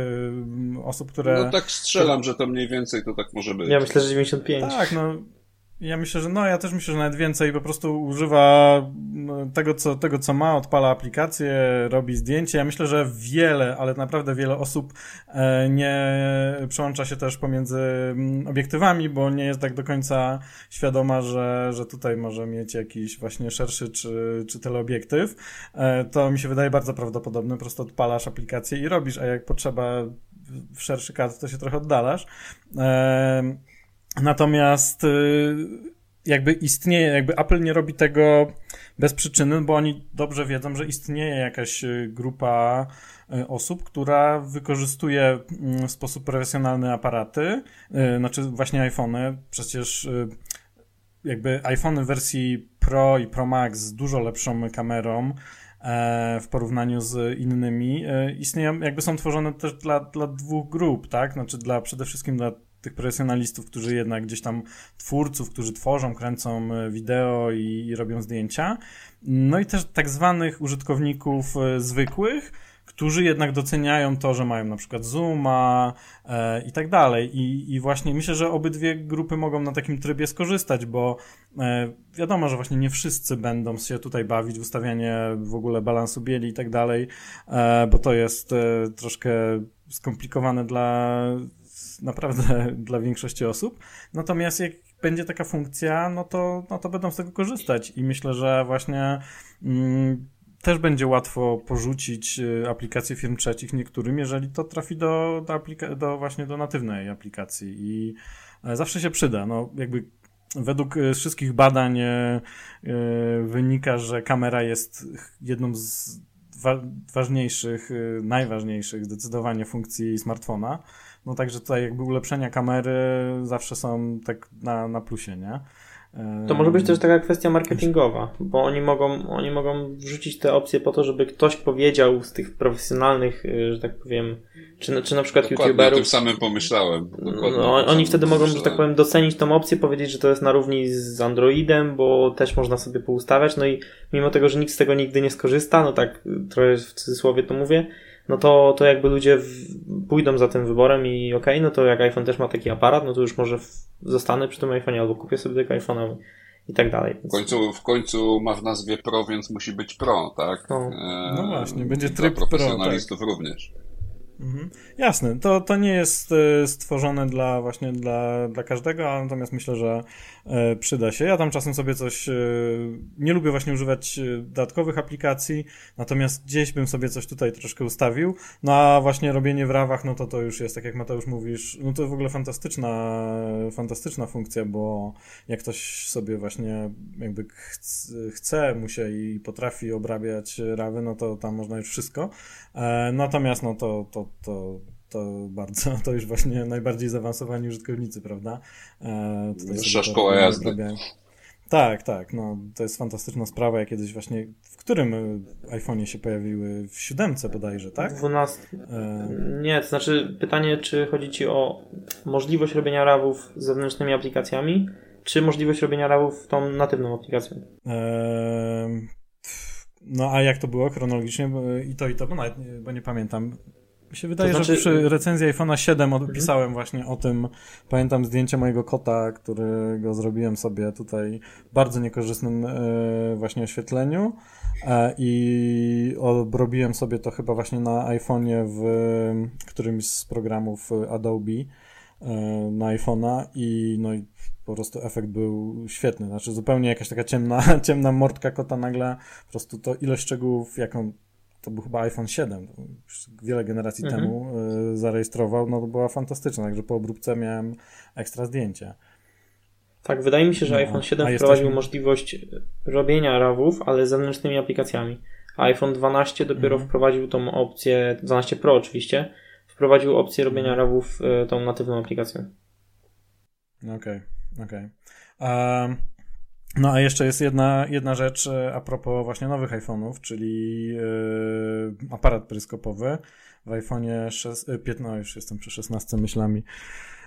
osób, które... No tak strzelam, że to mniej więcej to tak może być. Ja myślę, że 95. Tak, no ja myślę, że no, ja też myślę, że nawet więcej po prostu używa tego, co, tego, co ma, odpala aplikację, robi zdjęcie. Ja myślę, że wiele, ale naprawdę wiele osób e, nie przełącza się też pomiędzy obiektywami, bo nie jest tak do końca świadoma, że, że tutaj może mieć jakiś właśnie szerszy czy, czy teleobiektyw. E, to mi się wydaje bardzo prawdopodobne. Po prostu odpalasz aplikację i robisz, a jak potrzeba w szerszy kadr, to się trochę oddalasz. E, Natomiast y, jakby istnieje, jakby Apple nie robi tego bez przyczyny, bo oni dobrze wiedzą, że istnieje jakaś y, grupa y, osób, która wykorzystuje mm, w sposób profesjonalny aparaty, znaczy właśnie iPhony. Przecież jakby iPhony w wersji Pro i Pro Max z dużo lepszą kamerą e, w porównaniu z innymi istnieją, jakby są tworzone też dla, dla dwóch grup, tak? Znaczy dla przede wszystkim dla tych profesjonalistów, którzy jednak gdzieś tam twórców, którzy tworzą, kręcą e, wideo i, i robią zdjęcia. No i też tak zwanych użytkowników e, zwykłych, którzy jednak doceniają to, że mają na przykład Zooma e, i tak dalej. I, I właśnie myślę, że obydwie grupy mogą na takim trybie skorzystać, bo e, wiadomo, że właśnie nie wszyscy będą się tutaj bawić w ustawianie w ogóle balansu bieli i tak dalej, e, bo to jest e, troszkę skomplikowane dla naprawdę (laughs) dla większości osób. Natomiast jak będzie taka funkcja, no to, no to będą z tego korzystać i myślę, że właśnie mm, też będzie łatwo porzucić y, aplikacje firm trzecich niektórym, jeżeli to trafi do, do, aplika- do właśnie do natywnej aplikacji i e, zawsze się przyda. No jakby według y, wszystkich badań y, wynika, że kamera jest jedną z wa- ważniejszych, najważniejszych zdecydowanie funkcji smartfona. No także tutaj jakby ulepszenia kamery zawsze są tak na, na plusie, nie? To może być też taka kwestia marketingowa, bo oni mogą, oni mogą wrzucić te opcje po to, żeby ktoś powiedział z tych profesjonalnych, y, że tak powiem, czy, czy na przykład Dokładnie, youtuberów. o tym samym pomyślałem. no, oni wtedy mogą, że tak powiem, docenić tą opcję, powiedzieć, że to jest na równi z Androidem, bo też można sobie poustawiać, no i mimo tego, że nikt z tego nigdy nie skorzysta, no tak trochę w cudzysłowie to mówię, no to, to jakby ludzie w, pójdą za tym wyborem i okej, okay, no to jak iPhone też ma taki aparat, no to już może w, zostanę przy tym iPhone'ie albo kupię sobie tego iPhone'a i tak dalej. W końcu, w końcu ma w nazwie Pro, więc musi być Pro, tak? No, no właśnie, będzie tryb Pro. profesjonalistów tak. również. Mhm. Jasne, to, to nie jest e, stworzone dla właśnie dla, dla każdego, natomiast myślę, że e, przyda się. Ja tam czasem sobie coś, e, nie lubię właśnie używać dodatkowych aplikacji, natomiast gdzieś bym sobie coś tutaj troszkę ustawił. No a właśnie robienie w rawach, no to to już jest, tak jak Mateusz mówisz, no to w ogóle fantastyczna, fantastyczna funkcja, bo jak ktoś sobie właśnie jakby chce, mu się i potrafi obrabiać rawy, no to tam można już wszystko. Natomiast no to, to to, to bardzo, to już właśnie najbardziej zaawansowani użytkownicy, prawda? E, Wyższa szkoła jazdy. Tak, tak, no to jest fantastyczna sprawa, ja kiedyś właśnie, w którym iPhone'ie się pojawiły? W siódemce bodajże, tak? 12. E... Nie, to znaczy pytanie, czy chodzi Ci o możliwość robienia rawów z zewnętrznymi aplikacjami, czy możliwość robienia rawów tą natywną aplikacją? E... No a jak to było chronologicznie? I to, i to, bo, nawet, bo nie pamiętam. Mi się wydaje, to znaczy... że przy recenzji iPhone'a 7 odpisałem mhm. właśnie o tym. Pamiętam zdjęcie mojego kota, którego zrobiłem sobie tutaj w bardzo niekorzystnym e, właśnie oświetleniu e, i obrobiłem sobie to chyba właśnie na iPhone'ie w którymś z programów Adobe e, na iPhone'a i no i po prostu efekt był świetny. Znaczy zupełnie jakaś taka ciemna, (laughs) ciemna mordka kota nagle, po prostu to ilość szczegółów, jaką to był chyba iPhone 7, wiele generacji mhm. temu y, zarejestrował, no to była fantastyczna, także po obróbce miałem ekstra zdjęcie. Tak, wydaje mi się, że no, iPhone 7 wprowadził jesteśmy... możliwość robienia RAWów, ale z zewnętrznymi aplikacjami. iPhone 12 dopiero mhm. wprowadził tą opcję, 12 Pro oczywiście, wprowadził opcję robienia mhm. RAWów y, tą natywną aplikacją. Okej, okay, okej. Okay. Um, no a jeszcze jest jedna, jedna rzecz e, a propos właśnie nowych iPhone'ów, czyli yy, aparat peryskopowy w iPhone'ie 15, no już jestem przy 16 myślami.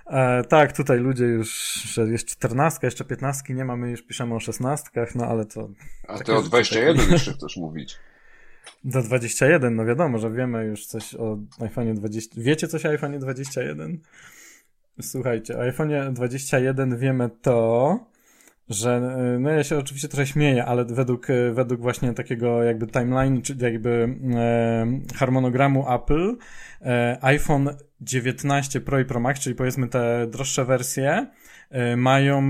E, tak, tutaj ludzie już, że jest 14, jeszcze 15 nie mamy, już piszemy o 16, no ale to... A ty o 21 takie... jeszcze chcesz mówić. (laughs) Do 21, no wiadomo, że wiemy już coś o iPhone'ie 20. Wiecie coś o iPhone'ie 21? Słuchajcie, o iPhone'ie 21 wiemy to, że no ja się oczywiście trochę śmieję, ale według, według właśnie takiego jakby timeline, czy jakby e, harmonogramu Apple, e, iPhone 19 Pro i Pro Max, czyli powiedzmy te droższe wersje, e, mają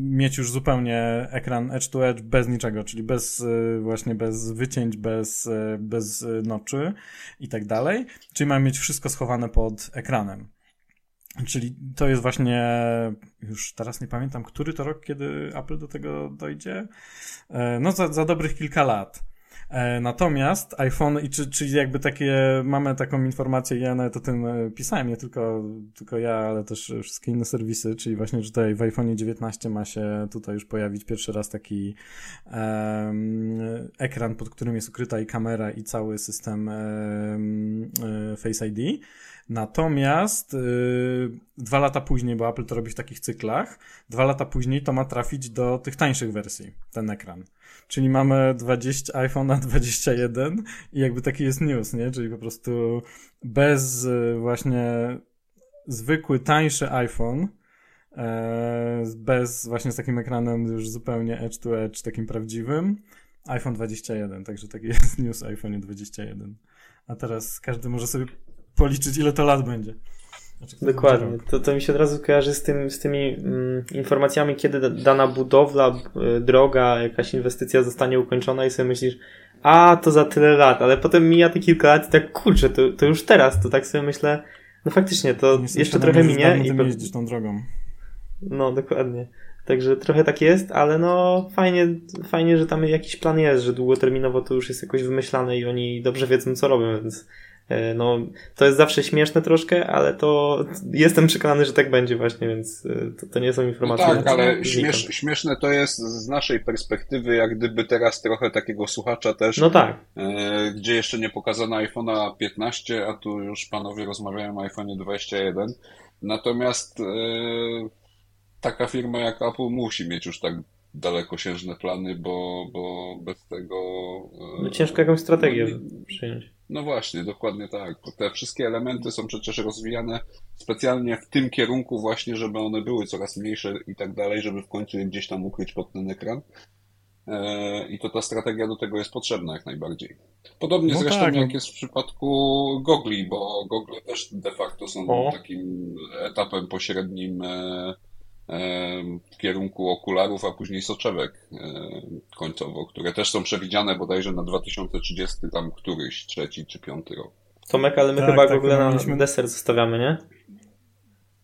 mieć już zupełnie ekran edge to edge bez niczego, czyli bez właśnie bez wycięć, bez, bez noczy i tak dalej, czyli mają mieć wszystko schowane pod ekranem. Czyli to jest właśnie, już teraz nie pamiętam, który to rok, kiedy Apple do tego dojdzie. E, no, za, za dobrych kilka lat. E, natomiast iPhone, i czy, czy jakby takie, mamy taką informację, ja nawet o tym e, pisałem, nie tylko, tylko ja, ale też wszystkie inne serwisy, czyli właśnie, tutaj w iPhone 19 ma się tutaj już pojawić pierwszy raz taki um, ekran, pod którym jest ukryta i kamera i cały system um, Face ID. Natomiast yy, dwa lata później, bo Apple to robi w takich cyklach, dwa lata później to ma trafić do tych tańszych wersji, ten ekran. Czyli mamy 20, iPhone'a 21 i jakby taki jest news, nie? Czyli po prostu bez yy, właśnie zwykły, tańszy iPhone, e, bez właśnie z takim ekranem już zupełnie edge to edge, takim prawdziwym, iPhone 21, także taki jest news iPhone 21. A teraz każdy może sobie policzyć, ile to lat będzie. Znaczy, Dokładnie. To, to mi się od razu kojarzy z, tym, z tymi mm, informacjami, kiedy dana budowla, y, droga, jakaś inwestycja zostanie ukończona i sobie myślisz, a to za tyle lat, ale potem mija te kilka lat i tak kurczę, to, to już teraz, to tak sobie myślę, no faktycznie, to jeszcze trochę minie. I jeździsz tą drogą. No, dokładnie. Także trochę tak jest, ale no fajnie, fajnie, że tam jakiś plan jest, że długoterminowo to już jest jakoś wymyślane i oni dobrze wiedzą, co robią, więc no, to jest zawsze śmieszne troszkę, ale to jestem przekonany, że tak będzie właśnie, więc e, to, to nie są informacje. No tak, ale śmiesz, śmieszne to jest z naszej perspektywy, jak gdyby teraz trochę takiego słuchacza też. No tak. E, gdzie jeszcze nie pokazano iPhone'a 15, a tu już panowie rozmawiają o iPhone'ie 21. Natomiast e, taka firma jak Apple musi mieć już tak dalekosiężne plany, bo, bo bez tego. E, no ciężko jakąś strategię no, przyjąć No właśnie, dokładnie tak. Te wszystkie elementy są przecież rozwijane specjalnie w tym kierunku właśnie, żeby one były coraz mniejsze i tak dalej, żeby w końcu je gdzieś tam ukryć pod ten ekran. E, I to ta strategia do tego jest potrzebna jak najbardziej. Podobnie no zresztą tak. jak no. jest w przypadku gogli, bo gogle też de facto są o. takim etapem pośrednim e, w kierunku okularów, a później soczewek końcowo, które też są przewidziane bodajże na 2030 tam któryś, trzeci czy piąty rok. Tomek, ale my tak, chyba tak, w ogóle na mieliśmy... deser zostawiamy, nie?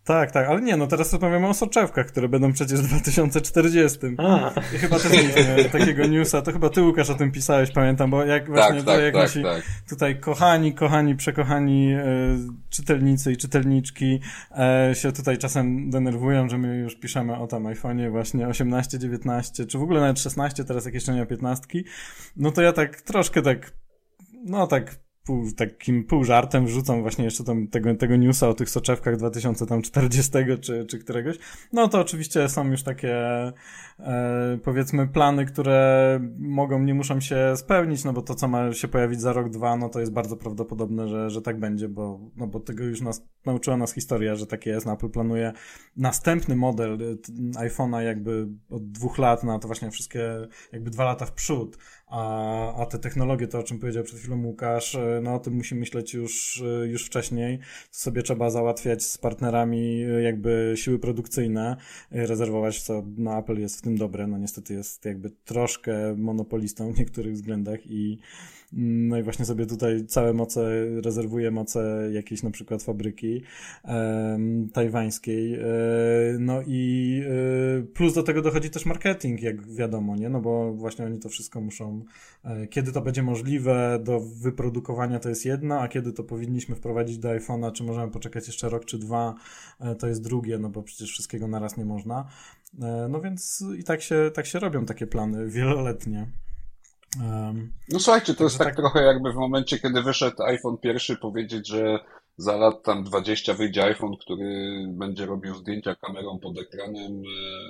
Tak, tak, ale nie, no teraz rozmawiamy o soczewkach, które będą przecież w 2040. A. I chyba też mieliśmy (laughs) takiego newsa, to chyba ty Łukasz o tym pisałeś, pamiętam, bo jak tak, właśnie tak, jak tak, nasi tak. tutaj kochani, kochani, przekochani e, czytelnicy i czytelniczki e, się tutaj czasem denerwują, że my już piszemy o tam iPhone'ie właśnie 18, 19, czy w ogóle nawet 16, teraz jak jeszcze nie 15, no to ja tak troszkę tak, no tak pół, takim pół żartem wrzucam właśnie jeszcze tam tego, tego newsa o tych soczewkach 2040 czy, czy któregoś. No to oczywiście są już takie powiedzmy plany, które mogą, nie muszą się spełnić, no bo to co ma się pojawić za rok, dwa, no to jest bardzo prawdopodobne, że, że tak będzie, bo, no bo tego już nas, nauczyła nas historia, że tak jest. Apple planuje następny model e, iPhone'a jakby od dwóch lat na to właśnie wszystkie jakby dwa lata w przód, a, a te technologie, to o czym powiedział przed chwilą Łukasz, e, no o tym musi myśleć już, e, już wcześniej. Sobie trzeba załatwiać z partnerami e, jakby siły produkcyjne, rezerwować, co na Apple jest w tym dobre. No niestety jest jakby troszkę monopolistą w niektórych względach i no i właśnie sobie tutaj całe moce, rezerwuję moce jakiejś na przykład fabryki um, tajwańskiej. E, no i e, plus do tego dochodzi też marketing, jak wiadomo, nie? No bo właśnie oni to wszystko muszą, e, kiedy to będzie możliwe do wyprodukowania to jest jedno, a kiedy to powinniśmy wprowadzić do iPhone'a, czy możemy poczekać jeszcze rok czy dwa, to jest drugie, no bo przecież wszystkiego naraz nie można. No więc i tak się, tak się robią takie plany wieloletnie. Um, no słuchajcie, to jest tak, tak, trochę jakby w momencie, kiedy wyszedł iPhone pierwszy powiedzieć, że za lat tam 20 wyjdzie iPhone, który będzie robił zdjęcia kamerą pod ekranem,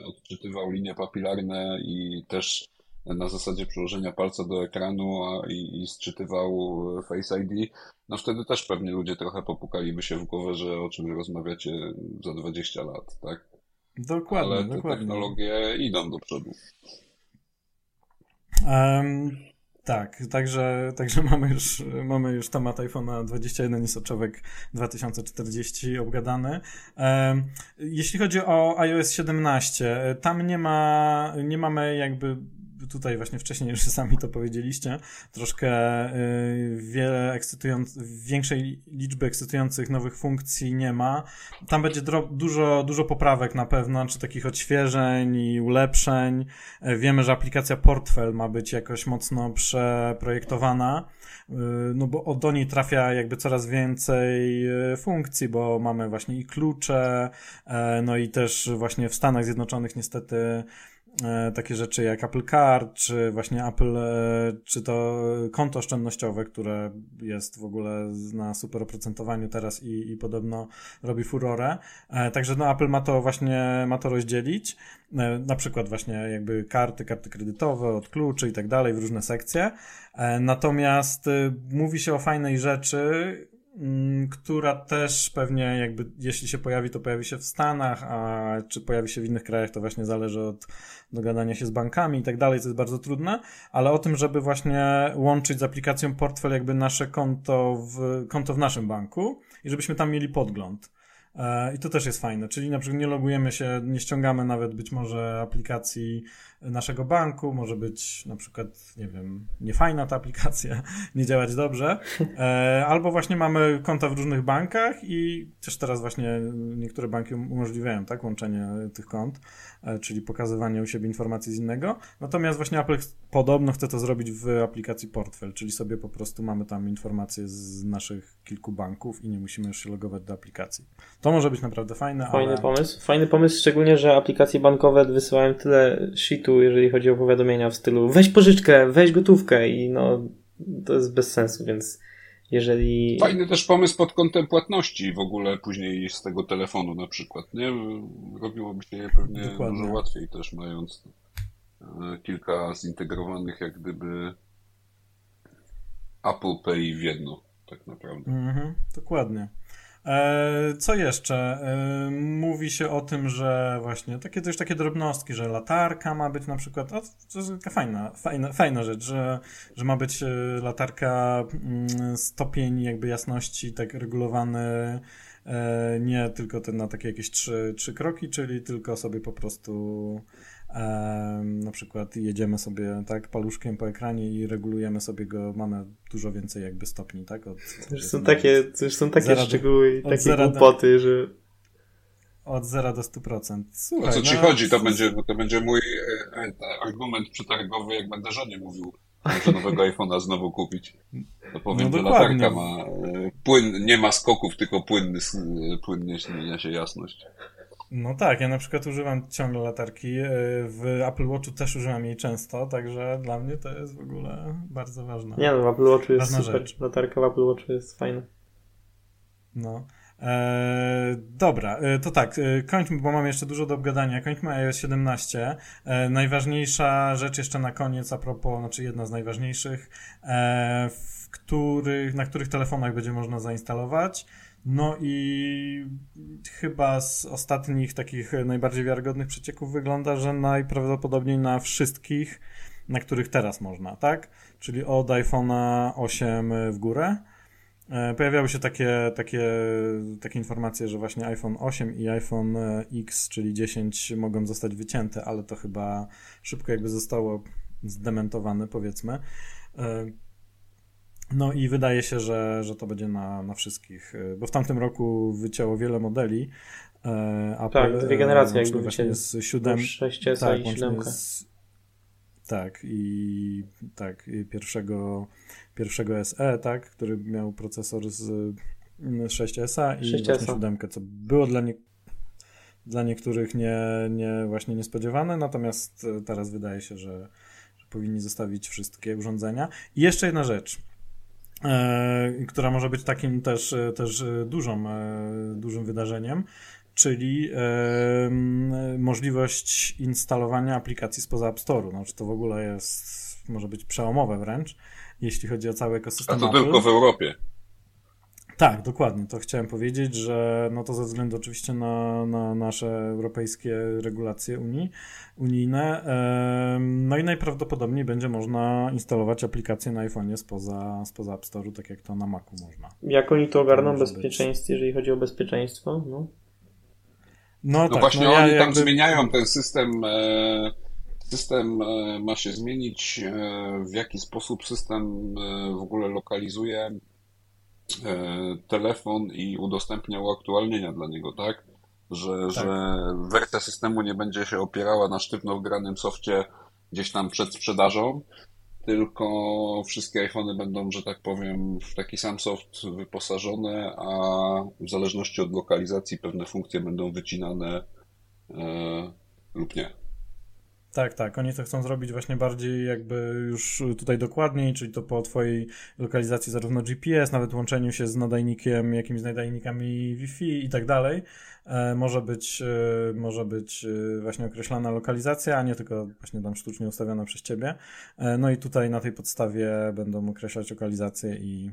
e, odczytywał linie papilarne i też na zasadzie przyłożenia palca do ekranu a, i, i sczytywał Face ID, no wtedy też pewnie ludzie trochę popukaliby się w głowę, że o czym rozmawiacie za 20 lat, tak? Dokładnie, Ale te dokładnie. technologie idą do przodu. Um, tak, także, także (laughs) mamy już, mamy już temat iPhone'a 21 i soczewek 2040 obgadany. Um, jeśli chodzi o iOS 17, tam nie ma, nie mamy jakby tutaj właśnie wcześniej już sami to powiedzieliście, troszkę y, wiele ekscytujących, większej liczby ekscytujących nowych funkcji nie ma. Tam będzie dużo, dużo poprawek na pewno, czy takich odświeżeń i ulepszeń. E, wiemy, że aplikacja Portfel ma być jakoś mocno przeprojektowana, y, no bo do niej trafia jakby coraz więcej y, funkcji, bo mamy właśnie i klucze, e, no i też właśnie w Stanach Zjednoczonych niestety takie rzeczy jak Apple Card, czy właśnie Apple, e, czy to konto oszczędnościowe, które jest w ogóle na super oprocentowaniu teraz i, i podobno robi furorę. E, także no Apple ma to właśnie, ma to rozdzielić. Na przykład właśnie jakby karty, karty kredytowe, od kluczy i tak dalej w różne sekcje. Natomiast mówi się o fajnej rzeczy, która też pewnie jakby, jeśli się pojawi, to pojawi się w Stanach, a czy pojawi się w innych krajach, to właśnie zależy od dogadania się z bankami i tak dalej, co jest bardzo trudne, ale o tym, żeby właśnie łączyć z aplikacją portfel jakby nasze konto w, konto w naszym banku i żebyśmy tam mieli podgląd. E, I to też jest fajne, czyli na przykład nie logujemy się, nie ściągamy nawet być może aplikacji naszego banku, może być na przykład, nie wiem, niefajna ta aplikacja, (laughs) nie działać dobrze, e, albo właśnie mamy konta w różnych bankach i też teraz właśnie niektóre banki umożliwiają tak łączenie tych kont, e, czyli pokazywanie u siebie informacji z innego, natomiast właśnie Apple podobno chce to zrobić w aplikacji Portfel, czyli sobie po prostu mamy tam informacje z naszych kilku banków i nie musimy już się logować do aplikacji. To może być naprawdę fajne, Fajny ale... pomysł, fajny pomysł, szczególnie, że aplikacje bankowe wysyłają tyle shitu jeżeli chodzi o powiadomienia w stylu weź pożyczkę, weź gotówkę i no to jest bez sensu, więc jeżeli... Fajny też pomysł pod kątem płatności w ogóle później z tego telefonu na przykład, nie? Robiłoby się je pewnie Dokładnie. dużo łatwiej też mając e, kilka zintegrowanych jak gdyby Apple Pay w jedno, tak naprawdę. Mhm, dokładnie. E, co jeszcze? E, mówi się o tym, że właśnie takie też takie drobnostki, że latarka ma być na przykład, o, to jest taka fajna, fajna, fajna rzecz, że, że ma być e, latarka mm, stopień jakby jasności tak regulowany nie tylko ten na takie jakieś trzy, trzy kroki, czyli tylko sobie po prostu na przykład jedziemy sobie tak paluszkiem po ekranie i regulujemy sobie go, mamy dużo więcej jakby stopni, tak? Od, to już są takie, to już są takie szczegóły i takie głupoty, że od 0 do 100%. Słuchaj, o co ci no, chodzi? To będzie, to będzie mój e, e, argument przetargowy, jak będę żonie mówił, że nowego (laughs) iPhone'a znowu kupić. To powiem, no że latarka ma e, płyn, nie ma skoków, tylko płynny, płynnie zmienia się jasność. No tak, ja na przykład używam ciągle latarki. E, w Apple Watchu też używam jej często, także dla mnie to jest w ogóle bardzo ważne. Nie no, w Apple Watchu jest super. Rzecz. Latarka w Apple Watchu jest fajna. No. Eee, dobra, e, to tak, e, kończmy, bo mam jeszcze dużo do obgadania. Kończmy iOS 17. E, najważniejsza rzecz jeszcze na koniec, a propos, znaczy jedna z najważniejszych, w których, na których telefonach będzie można zainstalować. No i chyba z ostatnich takich najbardziej wiarygodnych przecieków wygląda, że najprawdopodobniej na wszystkich, na których teraz można, tak? Czyli od iPhone'a 8 w górę. E, pojawiały się takie, takie, takie informacje, że właśnie iPhone 8 i iPhone X, czyli 10 mogą zostać wycięte, ale to chyba szybko jakby zostało zdementowane, powiedzmy. E, no i wydaje się, że, że to będzie na, na wszystkich, y, bo w tamtym roku wycięło wiele modeli. E, Apple, tak, dwie generacje jakby właśnie z 7, 6 tak, i 7. Z, tak, i tak, i pierwszego, pierwszego SE, tak, który miał procesor z 6S i 6S. właśnie 7, co było dla, nie, dla niektórych nie, nie, właśnie niespodziewane, natomiast teraz wydaje się, że, że powinni zostawić wszystkie urządzenia. I jeszcze jedna rzecz. E, która może być takim też, e, też e, dużą, dużym wydarzeniem, czyli możliwość instalowania aplikacji spoza App Store'u. No, czy to w ogóle jest, może być przełomowe wręcz, jeśli chodzi o cały ekosystem A to Apple. tylko w Europie. Tak, dokładnie. To chciałem powiedzieć, że no to ze względu oczywiście na, na nasze europejskie regulacje Unii, unijne. No i najprawdopodobniej będzie można instalować aplikacje na iPhone'ie spoza, spoza App Store'u, tak jak to na Macu można. Jak oni to ogarną bezpieczeństwo, jeżeli chodzi o bezpieczeństwo? No, no, no tak, właśnie no, oni ja tam jakby... zmieniają ten system. E, system e, ma się zmienić, e, w jaki sposób system w ogóle lokalizuje telefon i udostępnia uaktualnienia dla niego, tak? że, tak. że wersja systemu nie będzie się opierała na sztywno wgranym softie gdzieś tam przed sprzedażą, tylko wszystkie iPhony będą, że tak powiem, w taki sam soft wyposażone, a w zależności od lokalizacji pewne funkcje będą wycinane e, lub nie. Tak, tak. Oni to chcą zrobić właśnie bardziej jakby już tutaj dokładniej, czyli to po twojej lokalizacji zarówno GPS, nawet łączeniu się z nadajnikiem, jakimiś nadajnikami Wi-Fi i tak dalej. E, może być, e, może być e, właśnie określana lokalizacja, a nie tylko właśnie tam sztucznie ustawiona przez ciebie. No i tutaj na tej podstawie będą określać lokalizację i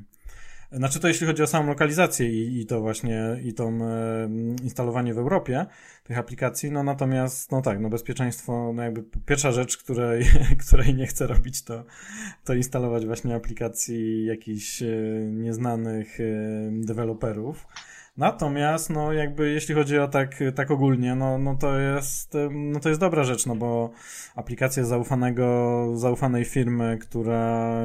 znaczy to jeśli chodzi o samą lokalizację i, i to właśnie, i to e, instalowanie w Europie tych aplikacji, no natomiast, no tak, no bezpieczeństwo, no jakby pierwsza rzecz, której, (laughs) której nie chcę robić, to, to instalować właśnie aplikacji jakichś e, nieznanych e, deweloperów. Natomiast, no jakby jeśli chodzi o tak, tak ogólnie, no, no to jest, no to jest dobra rzecz, no bo aplikacja zaufanego, zaufanej firmy, która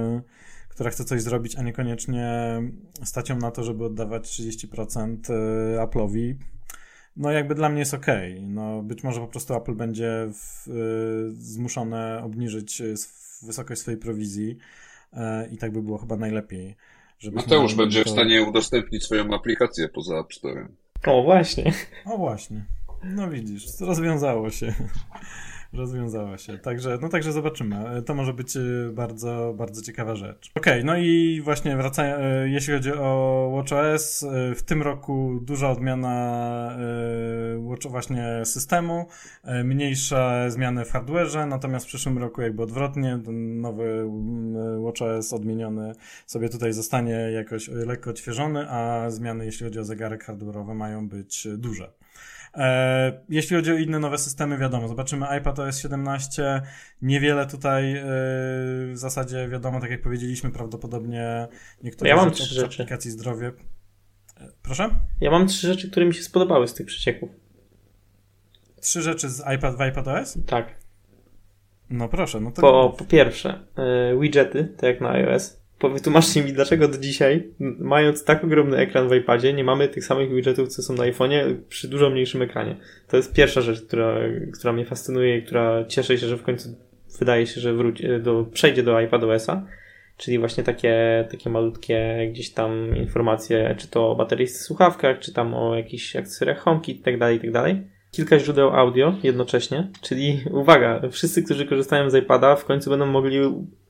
która chce coś zrobić, a niekoniecznie stać ją na to, żeby oddawać 30% y, Apple'owi, no jakby dla mnie jest ok. No być może po prostu Apple będzie w, y, zmuszone obniżyć wysokość swojej prowizji y, i tak by było chyba najlepiej. Mateusz będzie to... w stanie udostępnić swoją aplikację poza App Store. O właśnie. O właśnie. No widzisz, rozwiązało się. Rozwiązała się. Także, no także zobaczymy. To może być y, bardzo, bardzo ciekawa rzecz. Okej, okay, no i właśnie wracając, y, jeśli chodzi o WatchOS, w tym roku duża odmiana Watch właśnie systemu, mniejsze zmiany w hardwareze, natomiast w przyszłym roku jakby odwrotnie, ten nowy WatchOS odmieniony sobie tutaj zostanie jakoś lekko odświeżony, a zmiany jeśli chodzi o zegarek hardware'owy mają być duże. E, jeśli chodzi o inne nowe systemy, wiadomo, zobaczymy iPad OS 17. Niewiele tutaj e, w zasadzie wiadomo, tak jak powiedzieliśmy, prawdopodobnie niektóre ja mam rzeczy, trzy rzeczy. aplikacji zdrowie. E, proszę? Ja mam trzy rzeczy, które mi się spodobały z tych przecieków. Trzy rzeczy z iPad w iPad OS? Tak. No proszę, no to. Po, po pierwsze, widgety, tak jak na iOS. Wytłumaczcie mi, dlaczego do dzisiaj, mając tak ogromny ekran w iPadzie, nie mamy tych samych widgetów, co są na iPhone'ie, przy dużo mniejszym ekranie. To jest pierwsza rzecz, która, która mnie fascynuje i która cieszy się, że w końcu wydaje się, że wróci, do, przejdzie do iPadOS-a. Czyli właśnie takie, takie malutkie gdzieś tam informacje, czy to o baterii w słuchawkach, czy tam o jakichś akcesoriach HomeKit, tak dalej, tak kilka źródeł audio jednocześnie, czyli uwaga, wszyscy, którzy korzystają z iPada w końcu będą mogli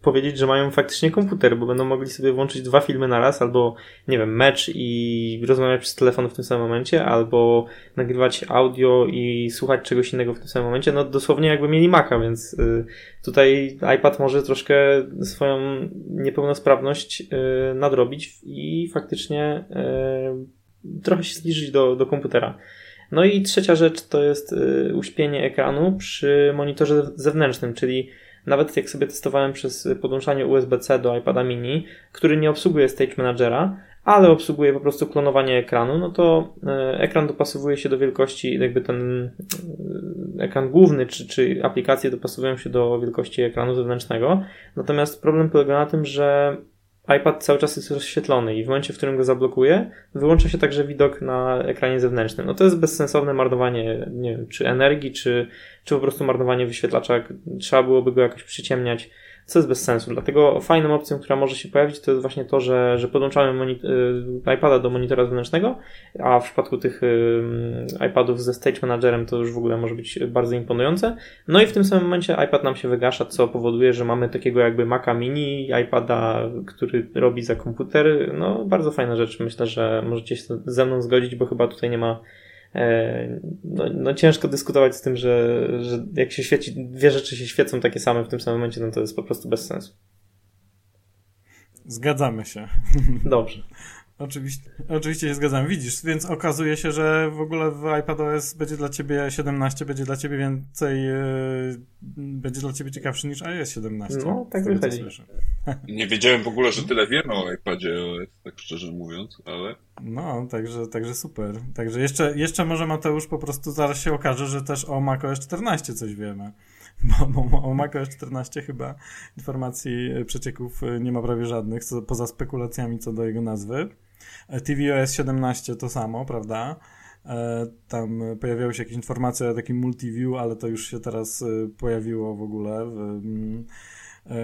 powiedzieć, że mają faktycznie komputer, bo będą mogli sobie włączyć dwa filmy na raz, albo nie wiem, mecz i rozmawiać przez telefon w tym samym momencie, albo nagrywać audio i słuchać czegoś innego w tym samym momencie, no dosłownie jakby mieli Maca, więc y, tutaj iPad może troszkę swoją niepełnosprawność y, nadrobić i faktycznie y, trochę się zbliżyć do, do komputera. No i trzecia rzecz to jest y, uśpienie ekranu przy monitorze zewnętrznym, czyli nawet jak sobie testowałem przez podłączanie USB-C do iPada mini, który nie obsługuje Stage Managera, ale obsługuje po prostu klonowanie ekranu, no to y, ekran dopasowuje się do wielkości, jakby ten y, ekran główny, czy, czy aplikacje dopasowują się do wielkości ekranu zewnętrznego. Natomiast problem polega na tym, że iPad cały czas jest rozświetlony i w momencie, w którym go zablokuję, wyłącza się także widok na ekranie zewnętrznym. No to jest bezsensowne marnowanie, nie wiem, czy energii, czy, czy po prostu marnowanie wyświetlacza. Trzeba byłoby go jakoś przyciemniać co jest bez sensu. Dlatego fajną opcją, która może się pojawić, to jest właśnie to, że, że podłączamy y, iPada do monitora zewnętrznego, a w przypadku tych y, iPadów ze Stage Managerem to już w ogóle może być bardzo imponujące. No i w tym samym momencie iPad nam się wygasza, co powoduje, że mamy takiego jakby Maca Mini, iPada, który robi za komputer. No, bardzo fajna rzecz. Myślę, że możecie się ze mną zgodzić, bo chyba tutaj nie ma no, no, ciężko dyskutować z tym, że, że jak się świeci, dwie rzeczy się świecą takie same w tym samym momencie, no to jest po prostu bez sensu. Zgadzamy się. Dobrze. Oczywiście, oczywiście się zgadzam. Widzisz, więc okazuje się, że w ogóle w iPadOS będzie dla ciebie 17, będzie dla ciebie więcej, yy, będzie dla ciebie ciekawszy niż iOS 17. No, tak wychodzi. Nie wiedziałem w ogóle, że tyle wiemy o iPadzie OS, tak szczerze mówiąc, ale... No, także, także super. Także jeszcze, jeszcze może Mateusz po prostu zaraz się okaże, że też o macOS 14 coś wiemy. (laughs) Bo, bo o macOS 14 chyba informacji przecieków nie ma prawie żadnych, co, poza spekulacjami co do jego nazwy. E, tvOS 17 to samo, prawda? E, tam pojawiały się jakieś informacje o takim multiview, ale to już się teraz e, pojawiło w ogóle w, mm,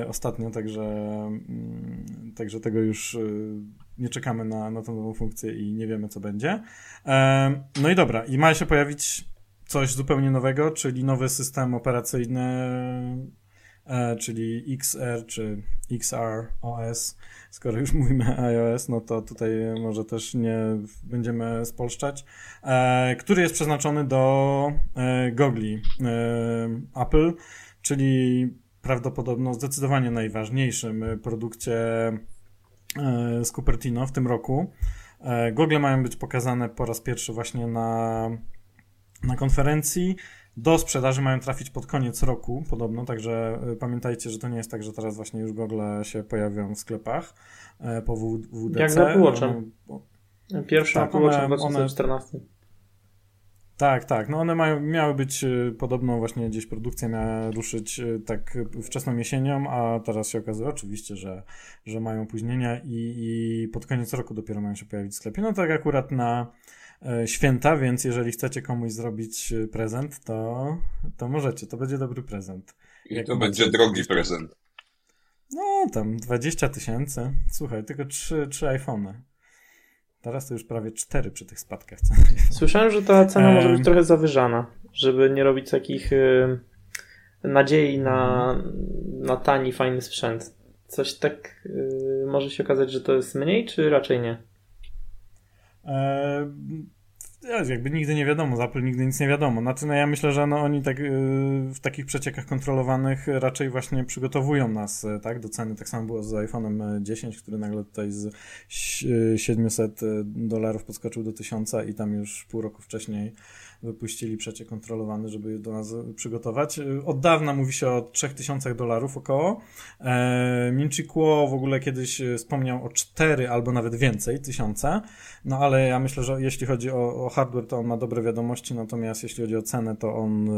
ostatnio, także, mm, także tego już nie czekamy na, na tą nową funkcję i nie wiemy, co będzie. No i dobra, i ma się pojawić coś zupełnie nowego, czyli nowy system operacyjny, czyli XR czy XR OS skoro już (laughs) mówimy iOS, no to tutaj może też nie będziemy spolszczać, e, który jest przeznaczony do e, gogli e, Apple, czyli prawdopodobno zdecydowanie najważniejszym produkcie e, z Cupertino w tym roku. E, gogle mają być pokazane po raz pierwszy właśnie na, na konferencji. Do sprzedaży mają trafić pod koniec roku, podobno, także e, pamiętajcie, że to nie jest tak, że teraz właśnie już gogle się pojawią w sklepach e, po WDC. Jak za Apple Pierwszy tak, Apple Watch w 2014. Tak, tak. No one mają, miały być e, podobno właśnie gdzieś produkcja miała ruszyć tak wczesną jesienią, a teraz się okazuje oczywiście, że, że mają opóźnienia i, i pod koniec roku dopiero mają się pojawić w sklepie. No tak akurat na święta, więc jeżeli chcecie komuś zrobić e, prezent, to, to możecie. To będzie dobry prezent. I Jak to będzie drogi prezent. No, tam 20 tysięcy. Słuchaj, tylko 3, 3 iPhony. Teraz to już prawie 4 przy tych spadkach Słyszałem, że ta cena może być trochę zawyżana, żeby nie robić takich yy, nadziei na, na tani, fajny sprzęt. Coś tak yy, może się okazać, że to jest mniej, czy raczej nie? Eee, jakby nigdy nie wiadomo, z Apple nigdy nic nie wiadomo. Znaczy, no ja myślę, że no oni tak, yy, w takich przeciekach kontrolowanych raczej właśnie przygotowują nas yy, tak, do ceny. Tak samo było z iPhone'em 10, który nagle tutaj z 700 dolarów podskoczył do 1000 i tam już pół roku wcześniej wypuścili przeciek kontrolowany, żeby do nas przygotować. Od dawna mówi się o 3000 dolarów około. E, Minchi Kuo w ogóle kiedyś wspomniał o 4 albo nawet więcej tysiące, no ale ja myślę, że jeśli chodzi o, o hardware, to on ma dobre wiadomości, natomiast jeśli chodzi o cenę, to on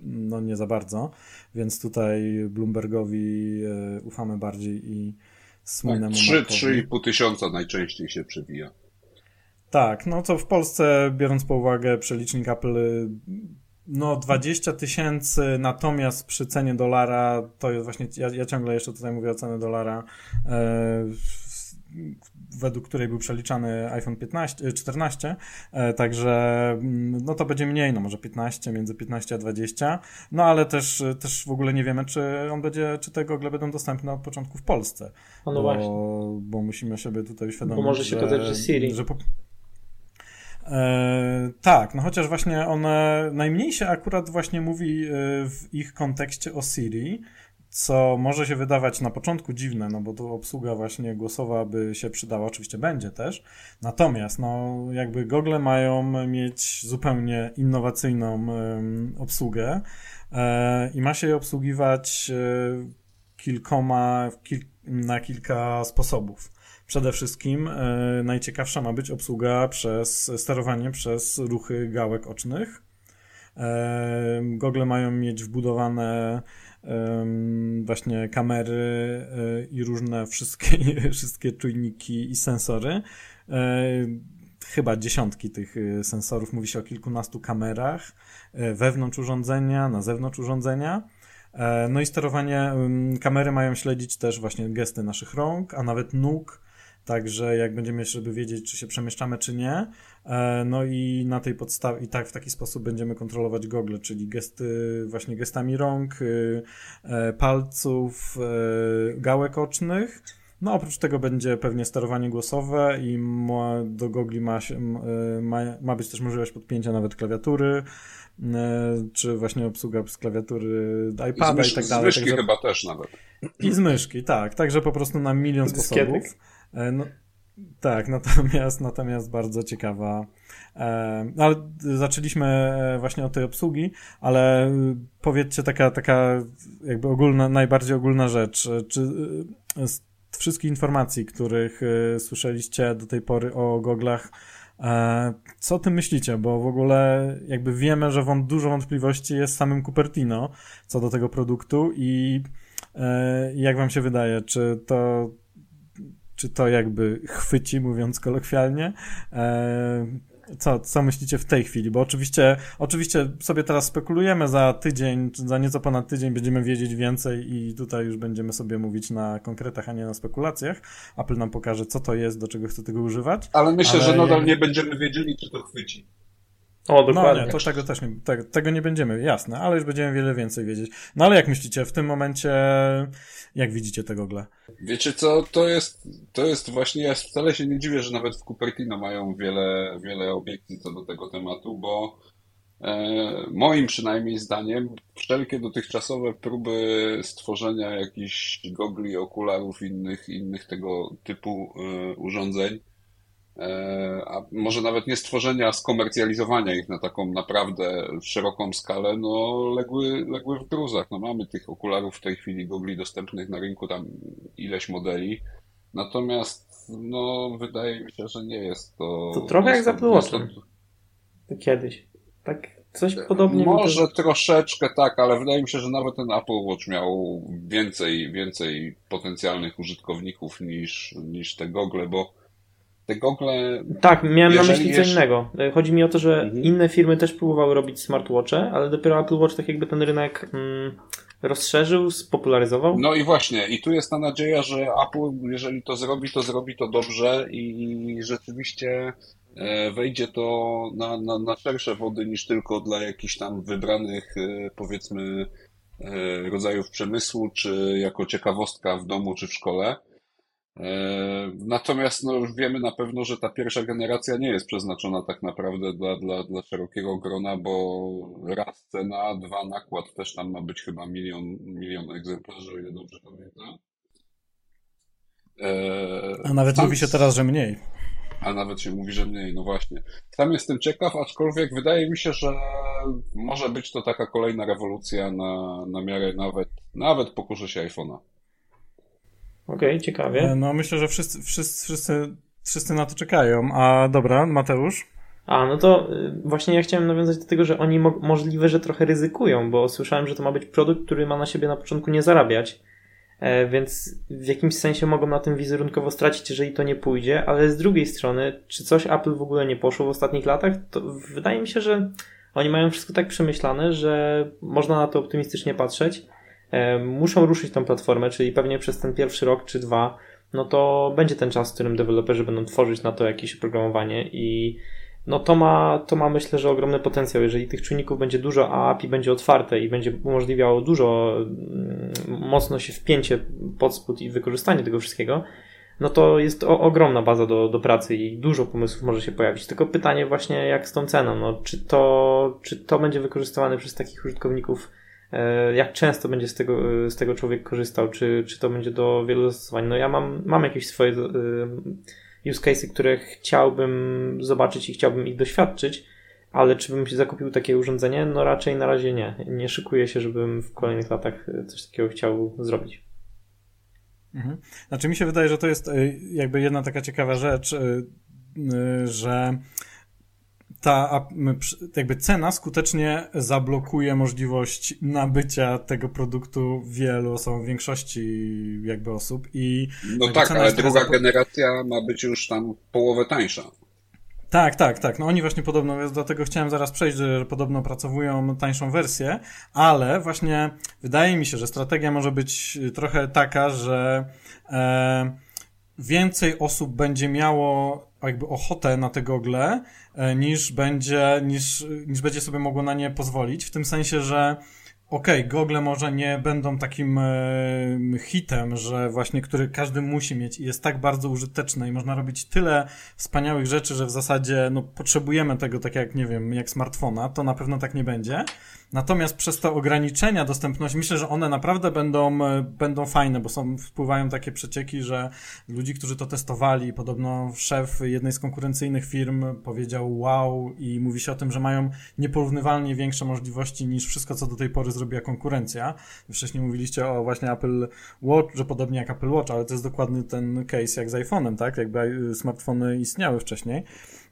no nie za bardzo, więc tutaj Bloombergowi e, ufamy bardziej i słynemu tak, 3,5 tysiąca najczęściej się przewija. Tak, no co w Polsce, biorąc po uwagę przelicznik Apple, no 20 tysięcy, natomiast przy cenie dolara, to jest właśnie, ja, ja ciągle jeszcze tutaj mówię o cenie dolara, e, według której był przeliczany iPhone 15, 14, e, także mm, no to będzie mniej, no może 15, między 15 a 20, no ale też, też w ogóle nie wiemy, czy on będzie, czy te gogle będą dostępne od początku w Polsce. No, no bo, właśnie. Bo musimy sobie tutaj uświadomić, Bo może się okazać, że Siri. Że po, E, tak, no chociaż właśnie one, najmniej się akurat właśnie mówi e, w ich kontekście o Siri, co może się wydawać na początku dziwne, no bo to obsługa właśnie głosowa by się przydała, oczywiście będzie też, natomiast no jakby Google mają mieć zupełnie innowacyjną obsługę e, i ma się je obsługiwać kilkoma, kil, na kilka sposobów. Przede wszystkim e, najciekawsza ma być obsługa przez sterowanie przez ruchy gałek ocznych. E, Google mają mieć wbudowane właśnie kamery e, i różne wszystkie, (laughs) wszystkie czujniki i sensory. E, chyba dziesiątki tych sensorów. Mówi się o kilkunastu kamerach wewnątrz urządzenia, na zewnątrz urządzenia. No i sterowanie, kamery mają śledzić też właśnie gesty naszych rąk, a nawet nóg, Także jak będziemy jeszcze, żeby wiedzieć, czy się przemieszczamy, czy nie. E, no i na tej podstawie, i tak w taki sposób będziemy kontrolować gogle, czyli gesty, właśnie gestami rąk, y, e, palców, e, gałek ocznych. No oprócz tego będzie pewnie sterowanie głosowe i ma, do gogli ma, ma, ma być też możliwość podpięcia nawet klawiatury, czy właśnie obsługa z klawiatury iPada i, i tak dalej. Z myszki także... chyba też nawet. I z myszki, tak. Także po prostu na milion sposobów. No, tak, (laughs) natomiast, natomiast bardzo ciekawa. E, ale zaczęliśmy e, właśnie od tej obsługi, ale powiedzcie taka, taka jakby ogólna, najbardziej ogólna rzecz. Czy z wszystkich informacji, których słyszeliście do tej pory o goglach, co o tym myślicie? Bo w ogóle jakby wiemy, że wam dużo wątpliwości jest samym Cupertino co do tego produktu i jak wam się wydaje, czy to czy to jakby chwyci, mówiąc kolokwialnie. E, co, co myślicie w tej chwili? Bo oczywiście, oczywiście sobie teraz spekulujemy za tydzień, czy za nieco ponad tydzień będziemy wiedzieć więcej i tutaj już będziemy sobie mówić na konkretach, a nie na spekulacjach. Apple nam pokaże, co to jest, do czego chce tego używać. Ale myślę, ale... że nadal nie będziemy wiedzieli, czy to chwyci. O, dokładnie. No nie, to tego też nie, tego, tego nie będziemy, jasne, ale już będziemy wiele więcej wiedzieć. No ale jak myślicie, w tym momencie, jak widzicie te gogle? Wiecie co, to jest, to jest właśnie, ja wcale się nie dziwię, że nawet w Cupertino mają wiele, wiele obiekcji co do tego tematu, bo e, moim przynajmniej zdaniem wszelkie dotychczasowe próby stworzenia jakichś gogli, okularów, innych, innych tego typu e, urządzeń, a może nawet nie stworzenia, a skomercjalizowania ich na taką naprawdę szeroką skalę, no legły, legły w gruzach. No mamy tych okularów w tej chwili gogli dostępnych na rynku, tam ileś modeli, natomiast no wydaje mi się, że nie jest to... To trochę jak z Apple Watchem. Kiedyś. Tak coś podobnie. Może troszeczkę tak, ale wydaje mi się, że nawet ten Apple Watch miał więcej, więcej potencjalnych użytkowników niż, niż te gogle, bo te gogle... Tak, miałem na myśli co innego. Chodzi mi o to, że mhm. inne firmy też próbowały robić smartwatche, ale dopiero Apple Watch tak jakby ten rynek mm, rozszerzył, spopularyzował. No i właśnie, i tu jest ta nadzieja, że Apple, jeżeli to zrobi, to zrobi to dobrze i rzeczywiście e, wejdzie to na, na, na szersze wody niż tylko dla jakichś tam wybranych, e, powiedzmy, rodzajów przemysłu, czy jako ciekawostka w domu, czy w szkole. Natomiast no, już wiemy na pewno, że ta pierwsza generacja nie jest przeznaczona tak naprawdę dla, dla, dla szerokiego grona, bo raz cena, dwa nakład też tam ma być chyba milion, milion egzemplarzy, o ile dobrze pamiętam. A nawet mówi się teraz, że mniej. A nawet się mówi, że mniej, no właśnie. Sam jestem ciekaw, aczkolwiek wydaje mi się, że może być to taka kolejna rewolucja na, na miarę nawet, nawet pokuszy się iPhone'a. Okej, okay, ciekawie. E, no myślę, że wszyscy, wszyscy, wszyscy, wszyscy na to czekają. A dobra, Mateusz? A, no to y, właśnie ja chciałem nawiązać do tego, że oni mo możliwe, że trochę ryzykują, bo słyszałem, że to ma być produkt, który ma na siebie na początku nie zarabiać. E, więc w jakimś sensie mogą na tym wizerunkowo stracić, jeżeli to nie pójdzie, ale z drugiej strony, czy coś Apple w ogóle nie poszło w ostatnich latach, to wydaje mi się, że oni mają wszystko tak przemyślane, że można na to optymistycznie patrzeć. E, muszą ruszyć tą platformę, czyli pewnie przez ten pierwszy rok czy dwa, no to będzie ten czas, w którym deweloperzy będą tworzyć na to jakieś oprogramowanie i no to ma, to ma myślę, że ogromny potencjał. Jeżeli tych czynników będzie dużo, a API będzie otwarte i będzie umożliwiało dużo, mm, mocno się wpięcie pod spód i wykorzystanie tego wszystkiego, no to jest ogromna baza do, do pracy i dużo pomysłów może się pojawić. Tylko pytanie właśnie jak z tą ceną, no, czy, to, czy to będzie wykorzystywane przez takich użytkowników, jak często będzie z tego, z tego człowiek korzystał, czy, czy to będzie do wielu zastosowań. No ja mam, mam jakieś swoje e, use cases, które chciałbym zobaczyć i chciałbym ich doświadczyć, ale czy bym się zakupił takie urządzenie? No raczej na razie nie. Nie szykuję się, żebym w kolejnych latach coś takiego chciał zrobić. Mhm. Znaczy mi się wydaje, że to jest jakby jedna taka ciekawa rzecz, że ta jakby cena skutecznie zablokuje możliwość nabycia tego produktu wielu osobom, większości jakby osób i... No tak, ale druga generacja ma być już tam połowę tańsza. Tak, tak, tak. No oni właśnie podobno, więc dlatego chciałem zaraz przejść, że podobno pracowują tańszą wersję, ale właśnie wydaje mi się, że strategia może być trochę taka, że e, więcej osób będzie miało jakby ochotę na te gogle, e, niż będzie, niż, niż będzie sobie mogło na nie pozwolić, w tym sensie, że okej, okay, gogle może nie będą takim e, hitem, że właśnie, który każdy musi mieć i jest tak bardzo użyteczne i można robić tyle wspaniałych rzeczy, że w zasadzie no, potrzebujemy tego tak jak, nie wiem, jak smartfona, to na pewno tak nie będzie. Natomiast przez te ograniczenia dostępności, myślę, że one naprawdę będą, e, będą fajne, bo są, wpływają takie przecieki, że ludzi, którzy to testowali, podobno szef jednej z konkurencyjnych firm powiedział wow i mówi się o tym, że mają nieporównywalnie większe możliwości niż wszystko, co do tej pory zrobiła konkurencja. Wcześniej mówiliście o właśnie Apple Watch, że podobnie jak Apple Watch, ale to jest dokładnie ten case jak z iPhone'em, tak? Jakby e, smartfony istniały wcześniej.